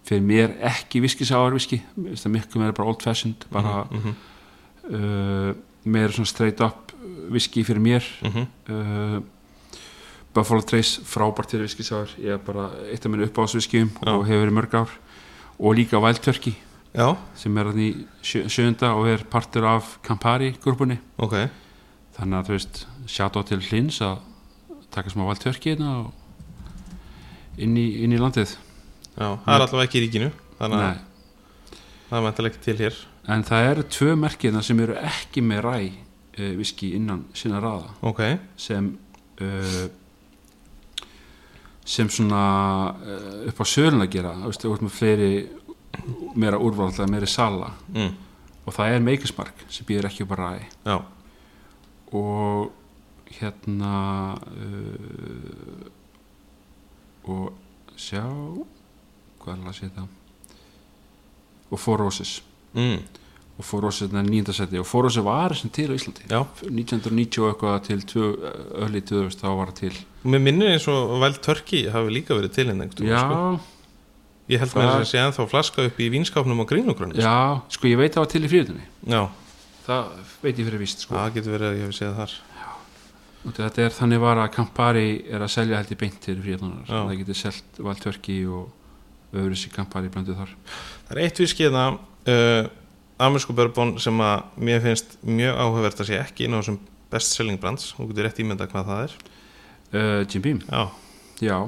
fyrir mér ekki viskisáar viski það miklu meira bara old fashioned bara mm -hmm, uh, meira svona straight up viski fyrir mér. Mm uh, Buffalo Trace frábært til viskisáar ég er bara eitt af minni uppáðsviskjum og hefur verið mörg ár. Og líka Wild Turkey já, sem er þannig í sjö, sjöunda og er partur af Campari grúpunni. Ok. Þannig að þú veist, sjátá til hlins að taka smá Wild Turkey hérna inn í, inn í landið já, það er allavega ekki í ríkinu þannig að það er mæntilega ekki til hér. En það eru tvö merkina sem eru ekki með ræ uh, viski innan sinna raða. Ok, sem uh, sem svona uh, upp á sölun að gera. Þú veist, þú ert með fleiri meira úrvallega, meiri sala. Mm, og það er meikismark sem býður ekki upp að ræði já, og hérna og sjá hvað er það að setja og Four Roses mm, og Four Roses er nýjunda seti og Four Roses var sem til á Íslandi. Já. 1990 og eitthvað til öll í 2000 þá var það til. Mér minnir eins og Wild Turkey hafi líka verið til hérna einhvern tímann, já, sko. ég held Það- með þess að sé ennþá flaska upp í vínskapnum á grínugrunni já, sko ég veit að það var til í fríðunni já, það veit ég fyrir víst sko. Það getur verið að ég hef séð þar. Og þetta er þannig var að Campari er að selja held í beint til fríðunar það getur selt Valtörki og öðru sér Campari blöndu þar. Það er eitt viskið það uh, amersku bourbon sem að mér finnst mjög áhugavert að sé ekki inn á þessum best selling brands. Og getur rétt ímynda hvað það er. Uh, Jim Beam, Já, já.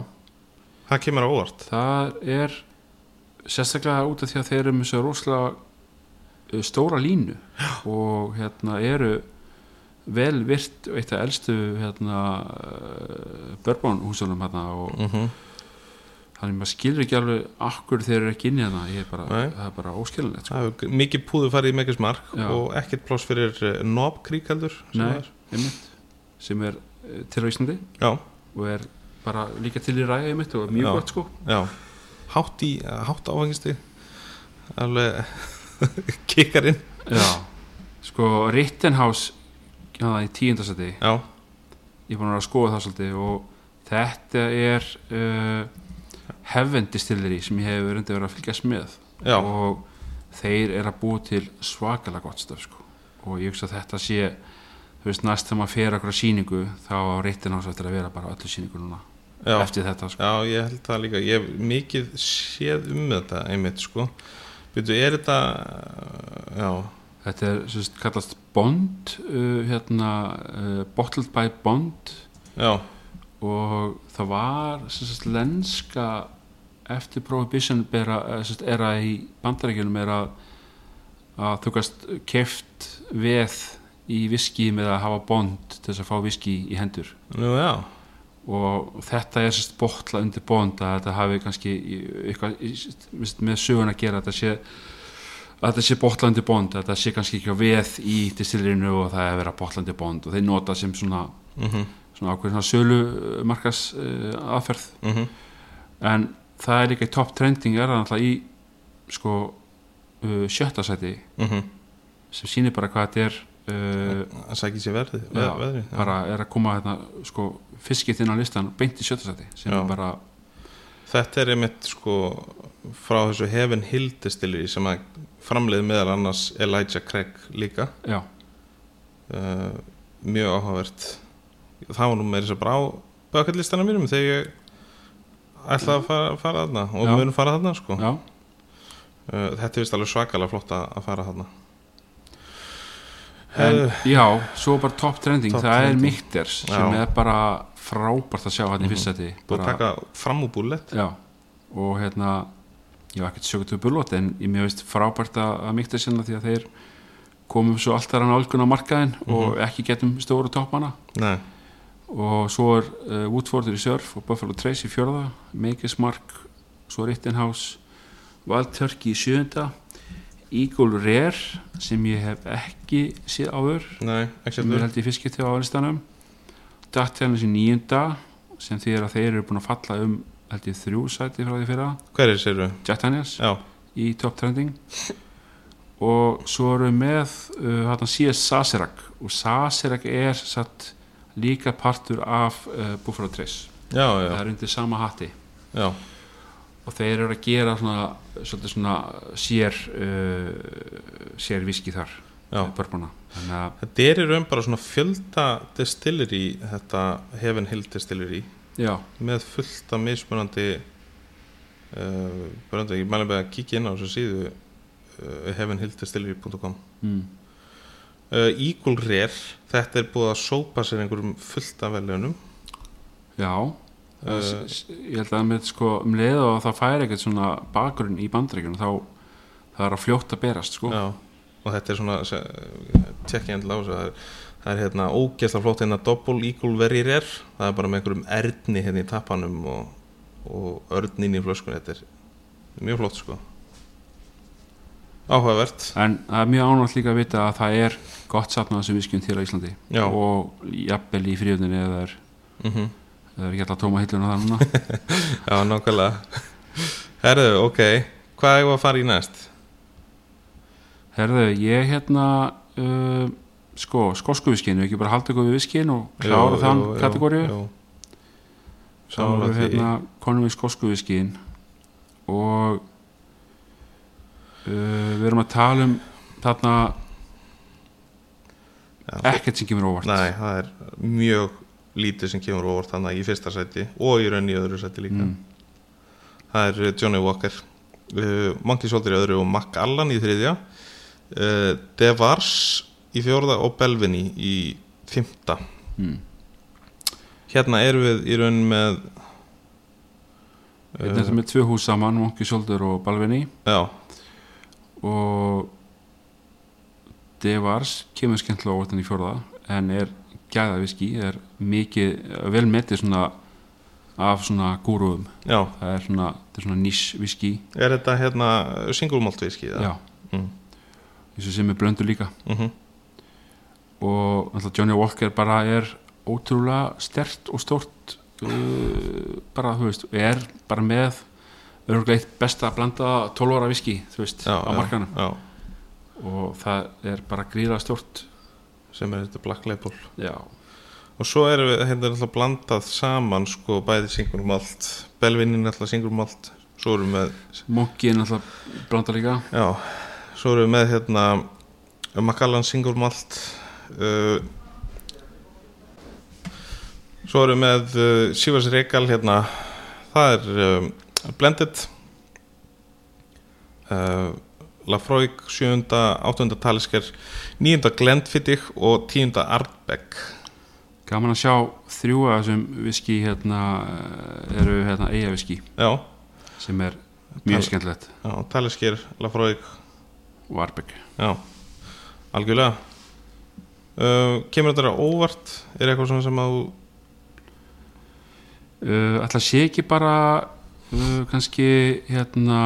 Það kemur á óvart. Það er sérstaklega út af því að þeir eru með svo rosalega uh, stóra línu já. og hérna eru vel virt eitt af elstu hérna uh, bourbon húsunum hérna og mm -hmm. Þannig maður skilur ekki alveg akkur þeir eru ekki inn í hérna er bara, það er bara óskilinlegt sko. Mikið púðu farið í mekkis mark Já. og ekkert pláss fyrir uh, nobkrík heldur sem Nei. er. einmitt, sem er uh, til á Íslandi. Já, og er bara líka til í ræða einmitt og mjög Já. gott sko. Já. Hátt í, hátt áfengisti. Alveg kikkar inn. Já, sko Rittenhouse það í tíundasæti ég er búin að að skoða það svolítið og þetta er uh, heaven distillery sem ég hef verið að fylgjast með. Já, og þeir eru að búa til svakalega gott stöf sko. og ég hugsa að þetta sé þú veist næst þegar maður fer okkur að síningu þá á Rittenhouse eftir að vera bara öllu síningu núna Já. eftir þetta sko. Já, ég held það líka, ég hef mikið séð um þetta einmitt sko. Byrju, er þetta, já, þetta er sagt, kallast Bond uh, hérna, uh, Bottled by Bond. Já, og það var sagt, lenska eftir Prohibition bera, eh, er í bandarækjunum er að, að þú gast keft veð í viski með að hafa bond til þess að fá viski í hendur. Nú og þetta er sérst botla undir bond að þetta hafi kannski eitthvað með sögun að gera að þetta sé að þetta sé botla undir bond að þetta sé kannski ekki á veð í distillirinu og það er að botla undir bond. Og þeir nota sem svona, mhm, svona ákveðin svona sölu markas uh, aðferð. Mhm. En það er líka í top trending er það náttúrulega í sko uh, sjötta sæti. Mhm. Sem sýnir bara hvað þetta er uh, Það sækir sér verði, Já, veðri já. bara er að koma hérna sko fiskið inn á listan beint í sjötta sæti bara Þetta er einmitt sko frá þessu Heaven Hill distilleri sem að framleiði meðal annars Elijah Craig líka. Já, uh, mjög áhugavert. Það var nú með þess að brá bökallistana mínum þegar ég ætlaði að fara, fara þarna og Já. munum fara þarna sko. Já, uh, þetta er vist alveg svakalega flott að fara þarna. En uh, já svo bara top trending, Top það er trending. Mikters sem Já. er bara frábært að sjá hann í fyrst sæti búið að taka fram úr búllet já, og hérna ég var ekkert sögut við bullot en ég mér veist frábært að, Mikters hérna því að þeir komum svo alltaf hann álgun á markaðin og ekki getum stóru toppana. Nei, og svo er uh, Woodforder í Surf og Buffalo Trace í fjörða Maker's Mark, svo Rittenhouse. Wild Turkey í sjönda Eagle Rare sem ég hef ekki séð áður. Sem er held í fiskiti á listanum Dattelins í nýjunda sem þeir eru búin að falla um held ég þrjú sæti frá því fyrra. Hver er Daniels Já, í top trending. Og svo erum við með uh, hérna CS Sasirak og Sasirak er satt líka partur af uh, Buffalo Trace. Já, það já, er undir sama hatti. Já. og þeir eru að gera svona, svolítið svona sér uh, sér viski þar Þetta er í raun bara svona fjölda distilleri, þetta Heaven Hill distilleri já, með fullt af mismunandi uh, bröndu, ég mæli með að kíkja inn á þessu síðu uh, heavenhilldistillery.com mm, uh, Eagle Rare, þetta er búið að sópa sér einhverjum fullt af velunum já. Uh, ég held að með sko um leið og það fær ekkert svona bakgrunn í bandreikunum þá það er að fljótt að berast sko. Já, og þetta er svona tjekki endilega á þessu það er, það er hérna ógeðslega flott hérna Double Eagle Very Rare. Það er bara með einhverjum erni hérna í tappanum og, og örnin í flöskun þetta er mjög flott sko áhugavert. En það er mjög ánvægt líka að vita að það er gott safnað sem viskjum til á Íslandi. Já. og jafnvel í fríöfninni eða er, mm er ekki alltaf tóma hilluna það núna. Já, nákvæmlega. Herðu, ok, hvað er að fara í næst? Herðu, ég hérna uh, sko, skosku viskinu, ekki bara halda ykkur við viskin og klára Jú, þann kategóriu Sammála erum við hérna konum við skosku viskin og uh, við erum að tala um þarna ekkert sem kemur óvart. Nei, það er mjög lítið sem kemur óvart þannig í fyrsta sæti og í raun í öðru sæti líka. Mm. Það er uh, Johnny Walker. Uh, Monkey Soldier í öðru og Mac Allan í þriðja. Uh, Devars í fjórða og Belvini í fymta Mm. Hérna erum við í raun með Hérna er þetta með tvö hús saman, Monkey Shoulder og Balvini Já, og Devars kemur skemmtilega óvart hann í fjórða en er gæða viski er mikið, vel metið svona af svona gúruðum já. Það er svona, þetta svona nýs viski. Er þetta hérna single malt whisky? já, mm. og sem er blöndu líka. Mm og alltaf Johnny Walker bara er ótrúlega stert og stort uh, bara, þú veist, er bara með örgulega eitt besta að blanda 12 ára viski, þú veist, já, á markanum já, og það er bara gríðlega stort sem er þetta Black Label. Já, og svo erum við hérna alltaf blandað saman sko bæði single malt. Belvinin alltaf single malt. Svo erum við er alltaf blanda líka. Já, svo erum við með hérna Macallan single malt uh, Svo erum við með uh, Sivas Reykjál hérna. Það er um, Blended uh, Lafroig 7. 8. Talisker 9. Glendfittig og 10. Ardbeg gaman að sjá þrjú af þessum viski hérna eh, eru hérna eiga viski Já, sem er mjög skemmtilegt Talisker, Lafroig og Arbeg Já, algjörlega uh, Kemur þetta óvart? Er eitthvað sem að þú uh, ætla sé ekki bara uh, kannski hérna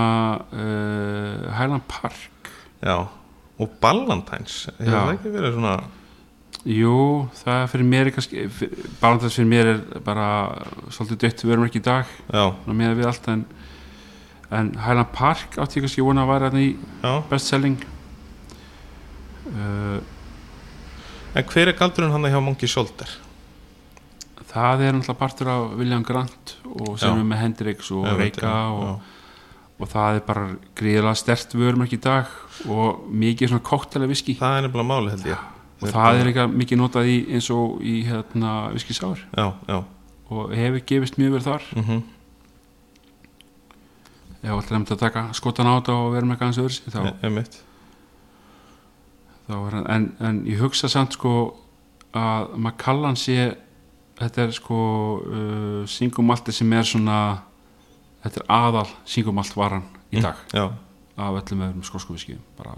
uh, Highland Park. Já, og Ballantines. Hefur það ekki verið svona jú, það er fyrir mér er kannski, balantast fyrir mér er bara svolítið dött. Við erum ekki í dag. Með við allt en, en Highland Park átti ég kannski vona að hérna í já. bestselling. Uh, En hver er galdurinn hann hjá Monkey Shoulder? Það er náttúrulega partur af William Grant og sem Já. er með Hendrix og Já, Reika og, og það er bara gríðilega stert vörumark í dag og mikið svona koktela viski. Það er nefnilega máli held ég. Og það er líka mikið notað í eins og í hérna já og hefur gefist mjög vel þar. Mm ef alltaf nefnt að taka skotan á þetta og vera með gansi öðru þá, er hann en, en ég hugsa samt sko að Macallan sé þetta er sko uh, singumalti sem er svona þetta er aðal singumalt varan í dag. Já, af öllum öðrum skosku viski bara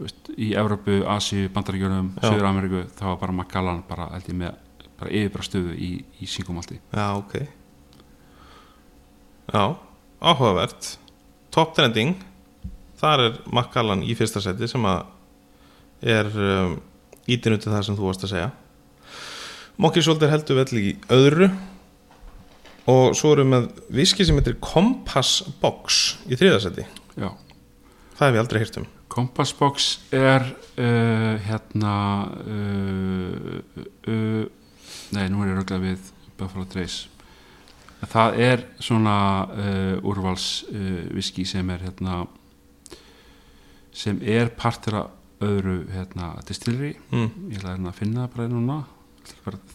veist, í Evrópu, Asíu, Bandaríkjörnum Já. Söður Ameríku, þá var bara Macallan bara held ég með bara yfirbara stöðu í, í singumalti já, ok. Já, áhugavert. Top trending. Þar er Macallan í fyrsta seti sem að er um, ítin út það sem þú varst að segja Monkey Shoulder heldur vel í öðru. Og svo erum við með viski sem heitir Compass Box í þriðasæti Já. Það hef ég aldrei hýrt um. Compass Box er uh, hérna uh, uh, nei, nú er ég röglega við Buffalo Trace. Það er svona úrvals viski sem er hérna sem er partur af öðru hérna distillery. Mm. ég ætla hérna að finna það bara núna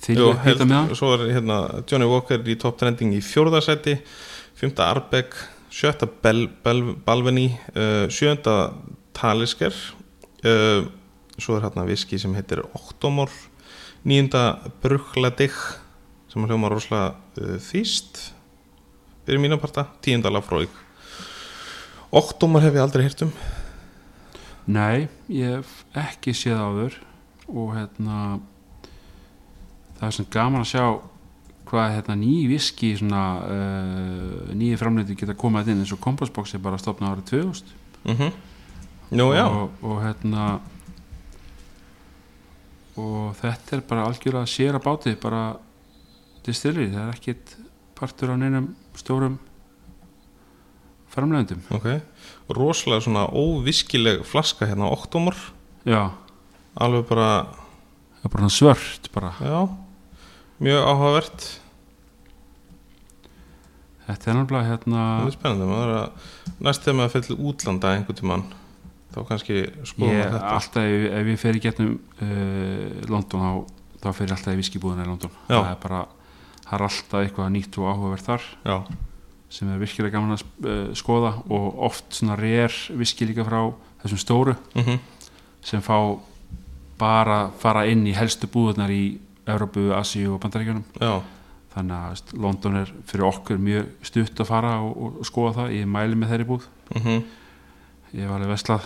Jú, held, svo er hérna Johnny Walker í top trending í fjórðasæti fymta Arbeck sjötta Bel, Bel, Balveni uh, sjönda Talisker uh, svo er hérna viski sem heitir Octomor nýjunda Bruchladig sem hljóma rosalega uh, þýst fyrir mínu parta tíunda Lafroig. Octomor hef ég aldrei hýrt um. Nei, ég hef ekki séð áður og hérna það er svona gaman að sjá hvað hérna ný viski svona uh, nýju framleiti geta komað inn eins og Compassbox er bara stopnað árið 2000 mm Nú já, og, og hérna og þetta er bara algjörlega sér að báti bara distilleri, það er ekkit partur á neinum stórum framleiðendum. Ok. Rosalega svona óviskileg flaska hérna já, alveg bara bara svört bara. Já, mjög áhugavert. Þetta er náttúrulega hérna Það er spennandi, maður er að næst þegar maður fyrir útlanda einhvern tímann þá kannski skoðum við þetta. alltaf ef, ef ég fer í getnum uh, London þá, þá fer ég alltaf í viskibúðuna í London. Já. það er bara, það er alltaf eitthvað nýtt og áhugavert þar Já, sem er virkilega gaman að uh, skoða og oft svona rér viski líka frá þessum stóru mm sem fá bara fara inn í helstu búðunar í Európu, Asíu og Bandaríkjunum. Þannig að London er fyrir okkur mjög stutt að fara og, og, og skoða það. Ég mæli með þeirri búð. Mm ég hef alveg veslað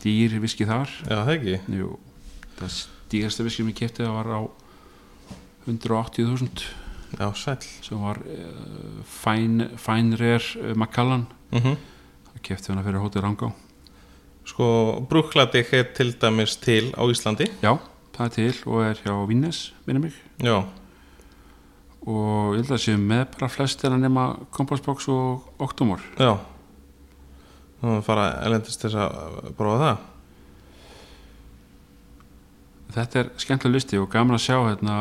dýr viski þar. Já, það ekki? Jú, það dýrasta viski sem ég kefti það var á 180.000 Já, sæll. Sem var uh, fæn, fænrer uh, Macallan. Mm það kefti hana fyrir hótið Rangá. Sko, brúkladig er til dæmis til á Íslandi. Já, það er til og er hjá Vinnes minni mig. Já, og ég held að séu með bara flestir að nema Compassbox og Octomor já. Nú erum við að fara elendist þess að prófa það. Þetta er skemmtilega listi og gaman að sjá hérna,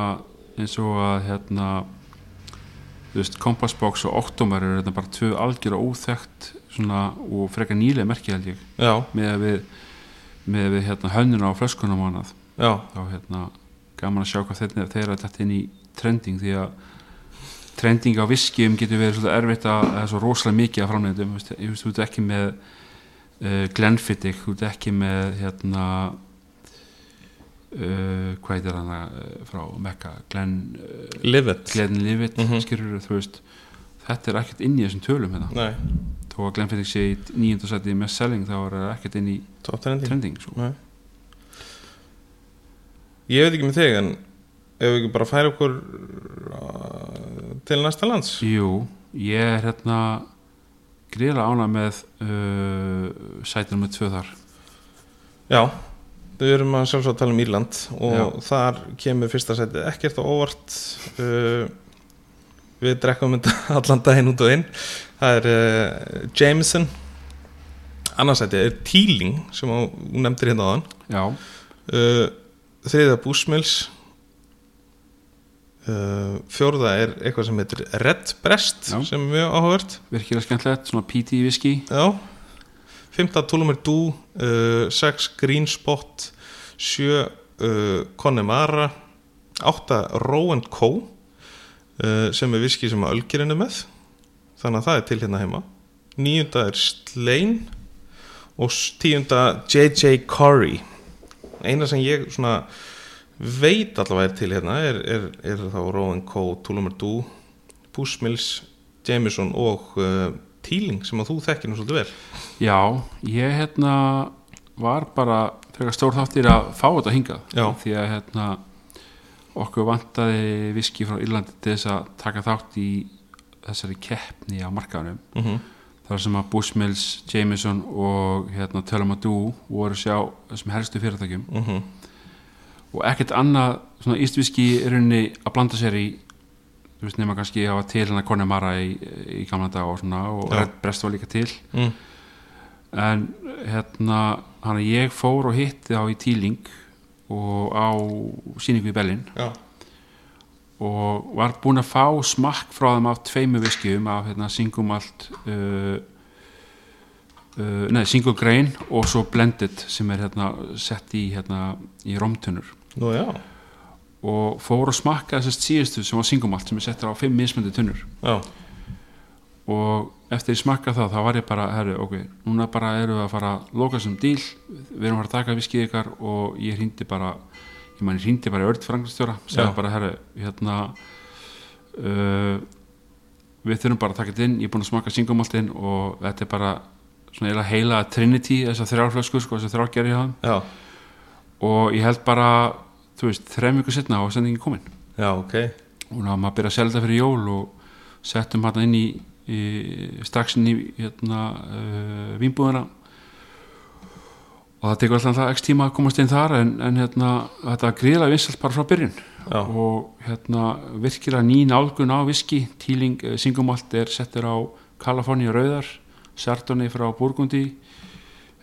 eins og að hérna, Compassbox og Octomor eru hérna bara tvö algjör og óþekkt svona, og frekar nýlega merki held ég. Já, með að við, með að við hérna, hönnuna á flöskunum og annað já, þá hérna gaman að sjá hvað þeir, þeir eru þetta inn í trending því að trending á viskjum getur verið svolítið erfitt að það er svo rosalega mikið að framleitum ég veist, þú ert ekki með uh, Glenfiddich, þú ert ekki með hérna uh, hvað heitir hann uh, frá Mekka, Glen uh, Livet Glen Livet, mm Mhm. skilur þú veist. Þetta er ekkert inn í þessum tölum hérna. Þó að Glenfiddich sé í nýjöndarsæti með selling þá er það ekkert inn í trending. trending sko. Nei Ég veit ekki með þig en ef við ekki bara færa okkur uh, til næsta lands? Jú, ég er hérna gríðlega ána með uh, sætir með tvö þar. Já, við erum að sjálfsög að tala um Írland og Já. þar kemur fyrsta setið ekkert á óvart uh, við drekkum þetta allan daginn út og inn. Það er uh, Jameson. Annarsetið er Teeling sem þú nefndir hérna á hann Já, uh, þriða Búsmils uh, fjórða er eitthvað sem heitir Red Breast Já. sem er mjög áhugavert. Virkilega skemmtilegt, svona PT viski Já. Fymta Tulumir Dú uh, Sex Green Spot Sjö uh, Connemara Átta Row Co uh, sem er viski sem að Ölgerinn er með. Þannig að það er til hérna heima. Níunda er Slein og tíunda J.J. Corey eina sem ég svona veit allavega er til hérna er, er, er þá Row Co Tulumir Dú Bushmills Jameson og uh, Teeling sem að þú þekkir nú svolítið vel Já, ég hérna var bara frekar stór þáttir að fá þetta hingað Já. því að hérna okkur vantaði viski frá Írlandi til þess að taka þátt í þessari keppni á markaðunum mm -hmm. Þar sem að Bushmills, Jameson og hérna Tölamadú voru sjá þessum helstu fyrirtækjum. Mm og ekkert annað svona ístviski er rauninni að blanda sér í þú veist nema kannski að til hérna Connemara í, í gamla dag og svona og Já. Red Breast var líka til. Mm. en hérna hann að ég fór og hitti þá í Tíling og á síningu í Berlin Já, og var búinn að fá smakk frá þeim af tveimu viskjum af hérna Singumalt uh, uh, nei, Single Grain og svo Blended sem er hérna sett í hérna í romtunur og fór að smakka þessast síðustu sem var Singumalt sem er settur á fimm mismöndi tunnur. Já, og eftir ég smakka það þá var ég bara, herru, ok, núna bara eru við að fara að loka sem díl við erum að fara að taka viskið ykkar og ég hrýndi bara ég man ég hrýndi bara í örd frangastjóra segja bara, herru, hérna uh, við þurfum bara að taka þetta inn, ég er búin að smaka singumaltinn og þetta er bara svona heila Trinity, þessar þrjárflösku sko, þessar þrjár gerir ég hann já, og ég held bara, þú veist, þrem viku setna og sendingin komin. Já, ok. Og ná maður byrja að selja þetta fyrir jól og settum hann inn í, í strax inn í hérna, uh, vínbúðina og það tekur alltaf x tíma að komast inn þar en, en hérna, þetta var gríðlega vinsalt bara frá byrjun. Já, og hérna, virkilega ný nálgun á viski. Tíling uh, Singumalt er settur á Kaliforníu rauðar Sardoni frá Burgundi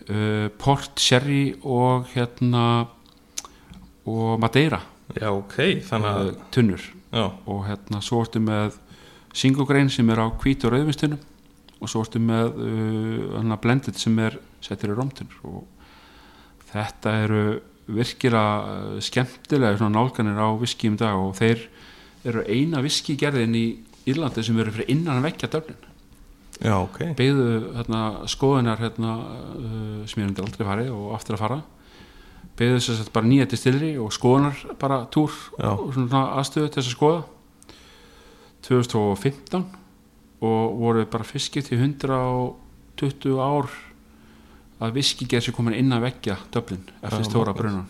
uh, Port Sherry og hérna og Madeira. Já, ok Þannig uh, tunnur. Já, og hérna svo ertu með single grain sem er á hvít og rauðvinstunum og svo ertu með uh, blended sem er settir í romtunur og þetta eru virkilega uh, skemmtilega svona nálganir á viski um dag og þeir eru eina viski gerðin í Írlandi sem eru fyrir innan að vekja dörnin já, ok. Beigðu hérna, skoðunar hérna, uh, sem ég er aldrei farið og aftur að fara. Beigðu þess að bara nýja distilleri og skoðunar bara túr Já. og svona aðstöðu til þess að skoða. 2015 og voru bara fiskið til 120 ár að viskigerð sem komin inn að vekja Dublin eftir stóra brunan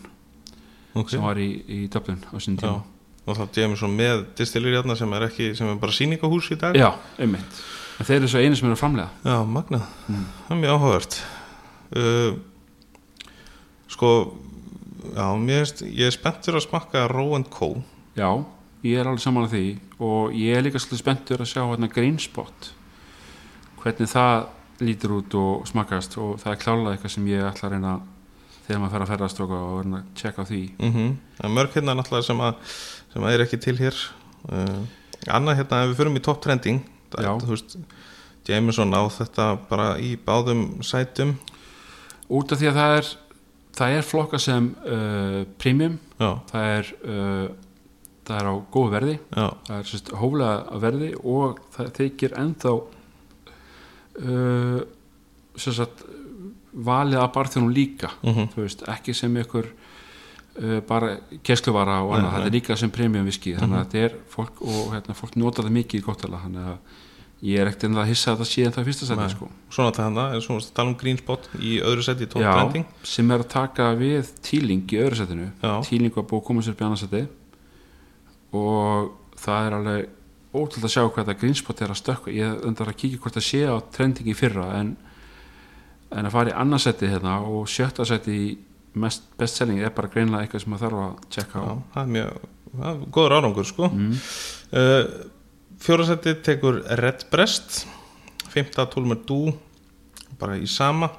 Ok, sem var í, í Dublin á já. tíma. Og þá djemur svo með distillir hérna sem er ekki, sem er bara sýningahús í dag. Já, einmitt. En þeir eru svo einu sem eru framlega Já, magnað, Mm. það er mjög áhugavert. Uh, Sko Já, mér veist, ég er spenntur að smakka Row Co Já, ég er alveg saman að því. Og ég er líka svolítið spenntur að sjá hérna Green Spot. Hvernig það lítur út og smakast og það er klálega eitthvað sem ég ætla að reyna þegar maður fer að ferðast og reyna að tjekka á því. Mm er mörg hérna náttúrulega sem að sem að er ekki til hér. Uh, Annað hérna, ef við förum í top trending það, þú veist, Jameson á þetta bara í báðum sætum. Út af því að það er það er flokka sem uh, premium. Já, það er uh, það er á góðu verði. Já, það er sérst hóflega verði og það þykir ennþá uh, sérst valið að barþjónum líka mhm, þú veist, ekki sem ykkur uh, bara kessluvara og annað, Nei, þetta nei. er líka sem premium viski þannig Mhm. að þetta er fólk og hérna, fólk notar það mikið í góttala þannig að ég er ekkert ennlega að hissa að það sé en það er fyrsta seti sko. svona þetta hana er svona að tala um green spot í öðru seti Já, trending sem er að taka við tíling í öðru setinu tíling var búið að koma sér annarsæti og það er alveg ótrúlega að sjá hvað þetta grínspot er að stökka ég undar að kíkja hvort það sé á trending í fyrra en, en að fara í annarsæti hérna og sjötta sæti í bestselling er bara greinlega eitthvað sem maður þarf að tjekka á. Já, það er mjög það er góður árangur sko. Mm. uh, Fjórasetti tekur Red Breast Fymta tólmur Dú bara í sama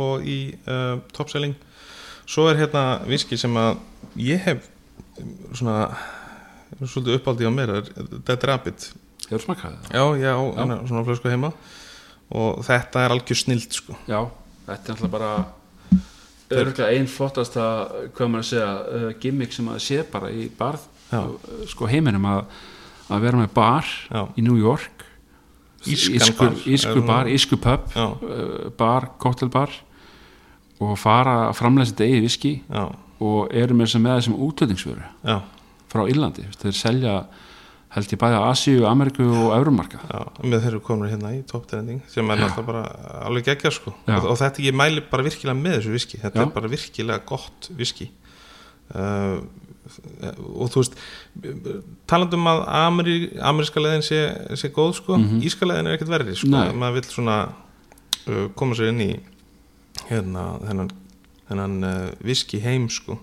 og í uh, topselling Svo er hérna viski sem að ég hef svona svolítið uppáldi á mér er Dead Rabbit. Hefur smakað það? Já, já, já. svona flösku heima. Og þetta er algjör snild sko. Já, þetta er alltaf bara örgulega einn flottasta hvað maður að segja, uh, gimmick sem að sé bara í barð uh, sko heiminum að, að vera með bar Já. í New York. Ísku, bar. ísku bar, ísku pub Já, uh, bar, cocktailbar og fara að framlega þetta eigi viski já, og eru með þessum með þessum útlöðingsvöru já, frá Írlandi, þeir selja held ég bæði að Asíu, Ameríku og Evrumarka já með þeir eru komin hérna í top trending sem er náttúrulega bara alveg geggja sko. Og, og þetta ég mæli bara virkilega með þessu viski. Þetta Já. er bara virkilega gott viski. Uh, og þú veist talandum að Ameri, ameríska leðin sé, sé góð sko, Mhm. íska leðin er ekkert verri sko, maður vill svona uh, koma sér inn í hérna þennan, þennan uh, viski heim sko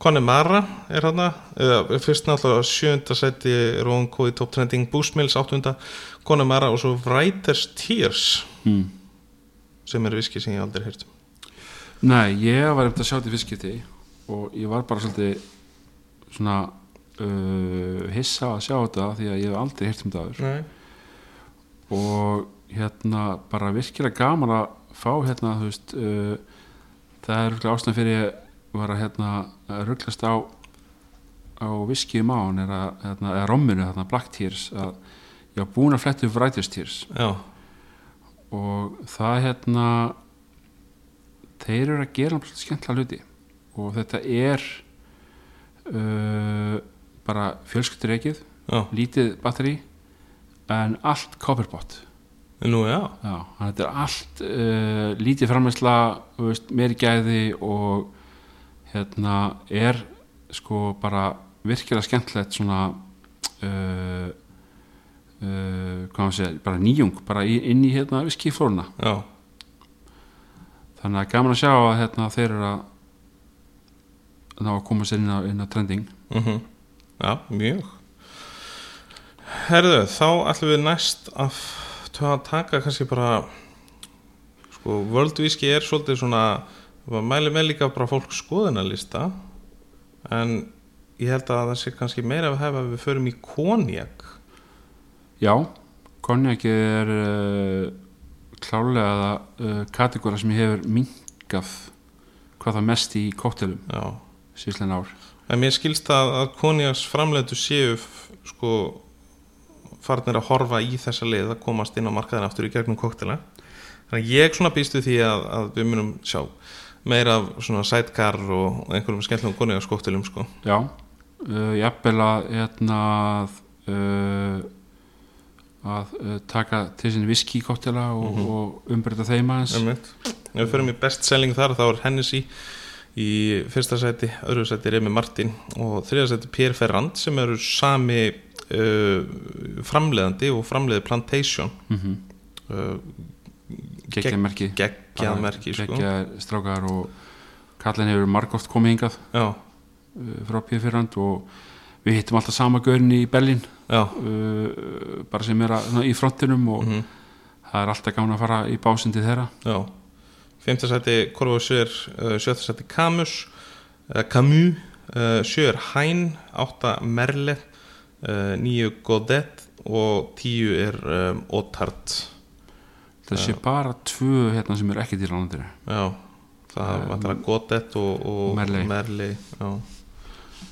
Connemara er hérna eða, fyrst náttúrulega sjönda seti Rónko í top trending Búsmils áttunda Connemara og svo Writers Tears mm. sem er viski sem ég aldrei heyrt um Nei, ég var eftir að sjá þetta fiskiti og ég var bara svolítið svona uh, hissa að sjá þetta því að ég hef aldrei heyrt um þetta áður Nei. og hérna bara virkilega gaman að fá hérna þú veist uh, það er ástæðan fyrir var að hérna rugglast á á viski um án er að hérna, eða romminu þarna Black Tears að ég var búin að fletta upp Writers Tears. Já, og það hérna þeir eru að gera náttúrulega skemmtilega hluti. Og þetta er uh, bara fjölskyldureikið já, lítið batteri en allt copperbot nú já. Já, þetta er allt uh, lítið framhersla meiri gæði og hérna er sko bara virkilega skemmtilegt svona uh, uh, hvað maður segja, bara nýjung bara inn í hérna viskiflóruna Já, þannig að gaman að sjá að hérna, þeir eru að ná að koma sér inn á, inn á trending. Mm já, mjög. Herðu, þá ætlum við næst að taka kannski bara sko, World Whisky er svolítið svona maður mæli með líka bara fólk skoðunarlista en ég held að það sé kannski meira að hefa að við förum í konjak Já, konjaki er uh, klálega uh, kategóra sem hefur minkað hvað það mest í kóttelum síðslega ár. En mér skilst að, að konjaks framleitu séu sko farnir að horfa í þessa leið að komast inn á markaðin aftur í gegnum koktela þannig að ég svona býstu því að, að við munum sjá meira af svona sidecar og einhverjum skemmtilegum konjakskoktelum sko Já, uh, jafnvel að hérna uh, að uh, taka til sinni viski kóttela og, Mhm. og umbreyta þeim aðeins ef við förum í best selling þar þá er Hennessy í fyrsta seti, öðru seti Remi Martin og þriða seti Pierre Ferrand sem eru sami uh, framleiðandi og framleiði Plantation mm -hmm. Uh, geggja merki geggjað merki sko. geggja strákar og kallin hefur margóft komið hingað já, uh, frá P4 og við hittum alltaf sama gaurin í Berlín já, uh, bara sem er að, í frontinum og mhm, það er alltaf gaman að fara í básindi þeirra. Já. Fymta seti Corvo Sjör uh, sjötta seti Camus uh, Camus, uh, Sjör Hæn átta Merle uh, níu Godet og tíu er um, Otard það sé bara tvö hérna sem eru ekki til landinu já, það var það Godet og, og Merley. Merley já,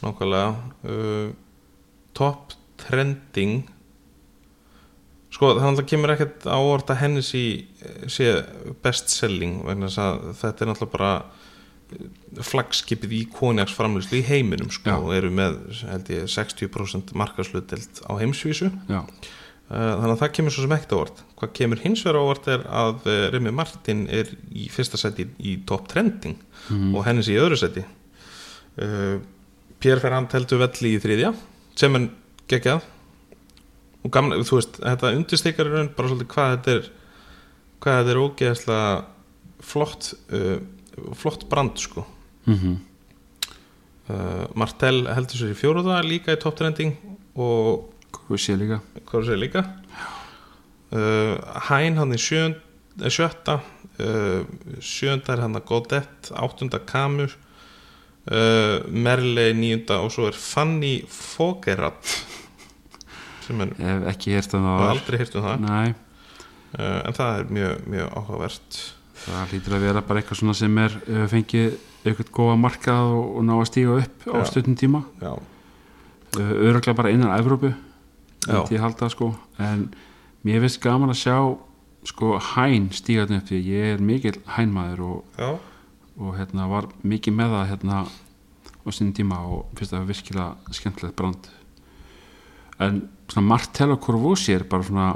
nákvæmlega. Uh, top trending. Sko það kemur ekkert á orð að henni sé, sé best selling vegna að þetta er náttúrulega bara uh, flagskipið í konjaksframlýslu í heiminum sko Já. og eru með held ég 60% markaslutdelt á heimsvísu. Já, þannig að það kemur svo sem ekkert á orð hvað kemur hins vegar á orð er að uh, Remi Martin er í fyrsta seti í top trending og hennis í öðru seti uh, Pér Ferrand heldur velli í þriðja sem er geggjað. Og gamla, þú veist, þetta raun bara svolítið hvað þetta er hvað þetta er ógeðslega flott uh, flott brand sko. Mm uh, Martel heldur sér í fjóruða líka í top trending og sé líka. Það líka. Uh, Hæn hann í sjön, eh, sjötta. Uh, sjönda er hann að Godet áttunda Kamur. Uh, Merle nýjunda og svo er Fanny Fogerat sem er ekki heyrt um og það aldrei hýrt um það. Nei, uh, en það er mjög, mjög áhugavert. Það hlýtur að vera bara eitthvað svona sem er uh, fengið eitthvað góða markað og, og ná að stíga upp á stundum tíma. Uh, öruglega bara innan Evrópu. Myndi ég halda sko. En mér finnst gaman að sjá sko hæn stígarni upp því ég er mikill hænmaður og, og hérna var mikið með það hérna á sinni tíma og finnst það virkilega skemmtilegt brand. En svona Martel og Corvosi er bara svona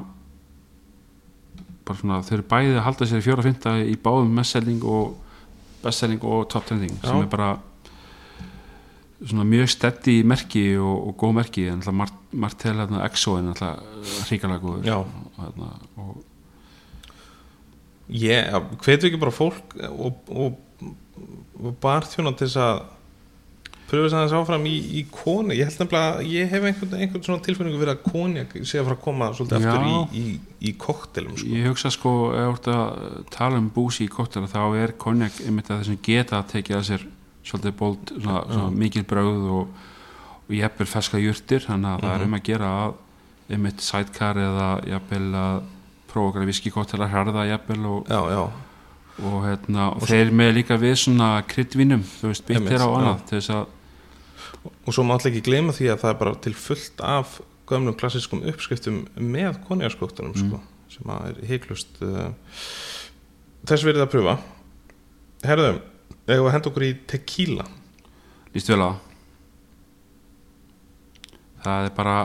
bara svona þau eru bæði að halda sér í fjóra fynda í báðum mestselling og bestselling og top trending Já. sem er bara svona mjög steddi merki og, og góð merki en alltaf Mart, Martel EXO alltaf hrikalega góður Já. og, og ég hvetu ekki bara fólk og, og, og barþjóna til þess að pröfa þess aðeins áfram í, í koni ég held nefnilega að ég hef einhvern, einhvern svona tilfinningu fyrir að konjak sé að fara að koma svolítið Já. aftur í, í, í koktelum sko. Ég hugsa sko, ef þú ert að tala um búsi í kóttara, þá er konjak einmitt að þessum geta að tekið að sér svolítið bóld, svona, svona mikil brögð og, og jafnvel feska jurtir þannig að það er um að gera að einmitt sidecar eða jafnvel að prófa okkar viski kóttara hræða jafnvel og, já, já, og, hérna, og þeir með líka við svona kryddvinum, þú veist, byttir á annað til þess að, og svo má alltaf ekki gleyma því að það er bara til fullt af gömlum klassiskum uppskriftum með konjakskoktunum sko, sem að er heiklust uh, þess verið að pröfa. Herðu, eigum við að henda okkur í tequila? Líst vel að það er bara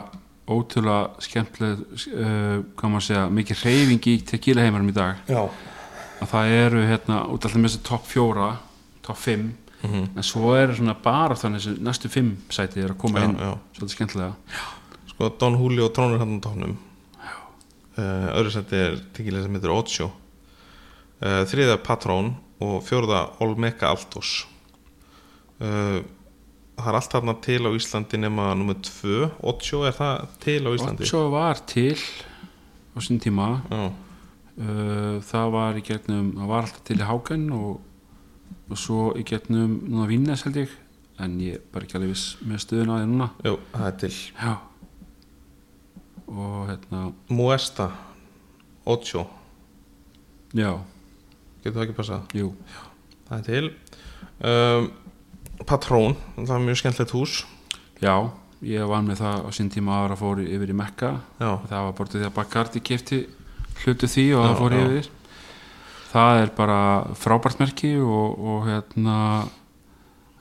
ótrúlega skemmtileg uh, hvað maður segja, mikið hreyfing í tequila heimarum í dag. Já, að það eru hérna út alltaf með þessi topp fjóra topp fimm Mhm. en svo eru svona bara þannig þessi næstu fimm sæti er að koma Já, inn. já. svolítið skemmtilega. Sko Don Julio trónur hann á tóknum uh, öðru seti er tequila sem heitir Ocho. Uh, þriða Patrón og fjórða Olmeca Altos. Uh, það er allt þarna til á Íslandi nema nummer 2, Ocho er það til á Íslandi? Svo var til á sín tíma. Já, uh, það var í gegnum það var alltaf til í Hákan og, og svo í gegnum núna Vínnes held ég. En ég bara ekki alveg viss með stöðuna því núna. Jú, það er til. Já. Og hérna Muesta Ocho, já, getur það ekki passað? Jú. Það er til. Um, Patrón, það er mjög skemmtilegt hús. Já, ég var með það á sín tíma ára fór yfir í Mekka. Það var bara til því að Bacardi kefti hlutu því og Já, það fór já. yfir. Það er bara frábært merki og, og hérna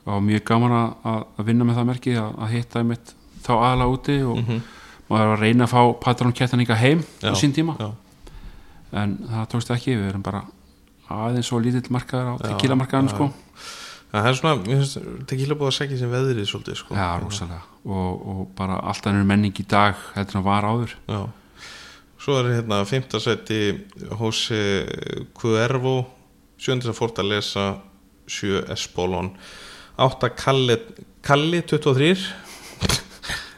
og mjög gaman að, að vinna með það merki að, að hitta einmitt þá aðla úti og mm maður er að reyna að fá patrónkettan heim Já, á sín tíma en það tókst ekki, við erum bara aðeins svo lítill markaður á tequila markaðan sko það er svona, mér finnst tequila búið að segja sem veðrið svolítið sko. já, rosalega. Og, og bara alltaf ennur menning í dag en var áður. Já. Svo er hérna fymta seti Jose Cuervo sjöndis að Fortaleza sjö Espolon átta Kalli, Kalli 23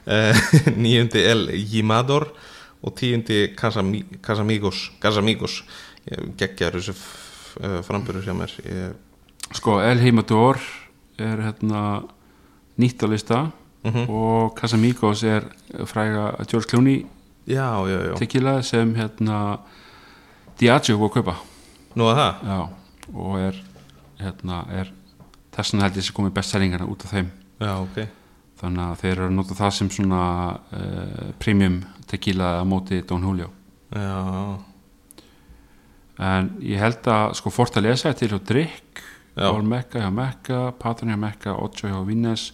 eh, níundi El Jimador og tíundi Casami, Casamigos. Casamigos geggjar þessu frambyrður hjá mér. Ég, sko El Heimador er hérna nýtt á lista Mhm. og Casamigos er fræga George Clooney Já, já, tequila sem hérna Diageo búið að kaupa. Nú að það? Já, og er hérna, er þessan held ég sem komið bestsellingarna út af þeim. Já, ok. Þannig að þeir eru að nota það sem svona uh, premium tequila móti Don Julio. Já, en ég held að sko Fortaleza er til hjá Drake Já. All Mecca hjá Mecca Patron hjá Mecca, Ocho hjá Vines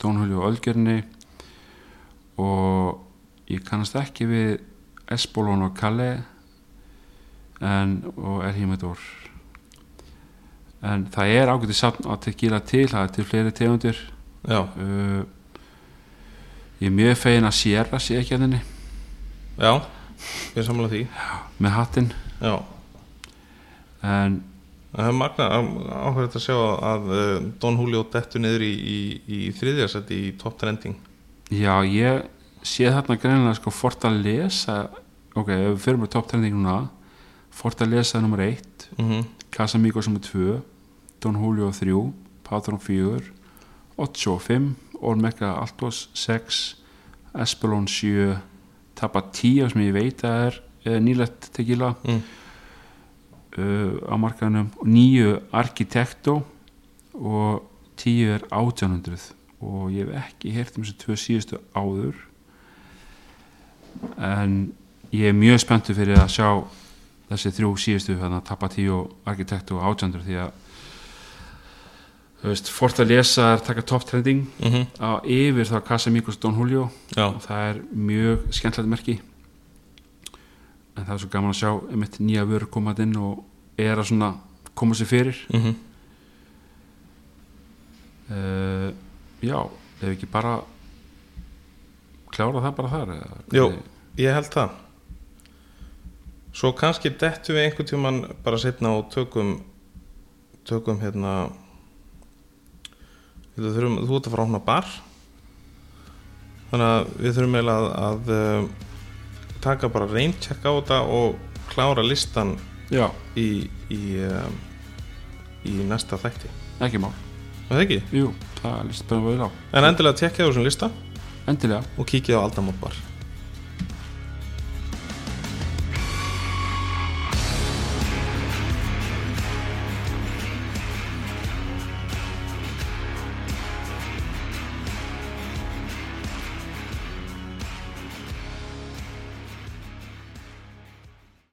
Don Julio Ölgerni og ég kannast ekki við Espolón og Kalle en, og El Himador en það er ágætið safn að tequila til það er til fleiri tegundir. Já, uh, ég er mjög fegin að Sierra sé ekki að henni. Já Ég samla því. Með hattinn. Já, en það er magna áhverjum að sjá að uh, Don Julio dettu niður í, í, í þriðjarsætti í top trending já ég sé þarna greinilega sko Fortaleza ok, ef við fyrir með top trending núna Fortaleza er nummer 1 mm -hmm. Casamigos nummer 2 Don Julio 3 Patron 4 Ocho 5 Olmeca Altos 6 Espelon 7 Tapatía sem ég veit að er, er nýlegt tequila mm. Uh, á markaðunum nýju Arkitekto og tíu er 1800 og ég hef ekki heyrt um þessu tvö síðustu áður. En ég er mjög spenntu fyrir að sjá þessi þrjú síðustu þannig að Tapatí og Arkitekto og 1800 því að þú veist, Fortaleza er taka top trending Mm á yfir þá Casamigos Don Julio. Já, og það er mjög skemmtilegt merki en það er svo gaman að sjá einmitt nýja vörur komað inn og er að svona koma sér fyrir. Mm uh, já, ef ekki bara klára það bara þar Jú. ég held það. Svo kannski dettum við einhvern tímann bara setna og tökum tökum hérna við þurfum, þú ert að fara að opna bar. Þannig að við þurfum eiginlega að, að uh, taka bara reyncheck á þetta og klára listan já, í í, uh, í næsta þætti. Ekki mál. Er það ekki? jú, það líst bara vel á En endilega tekkja á þessum lista. Endilega. Og kíkja á Aldamótbar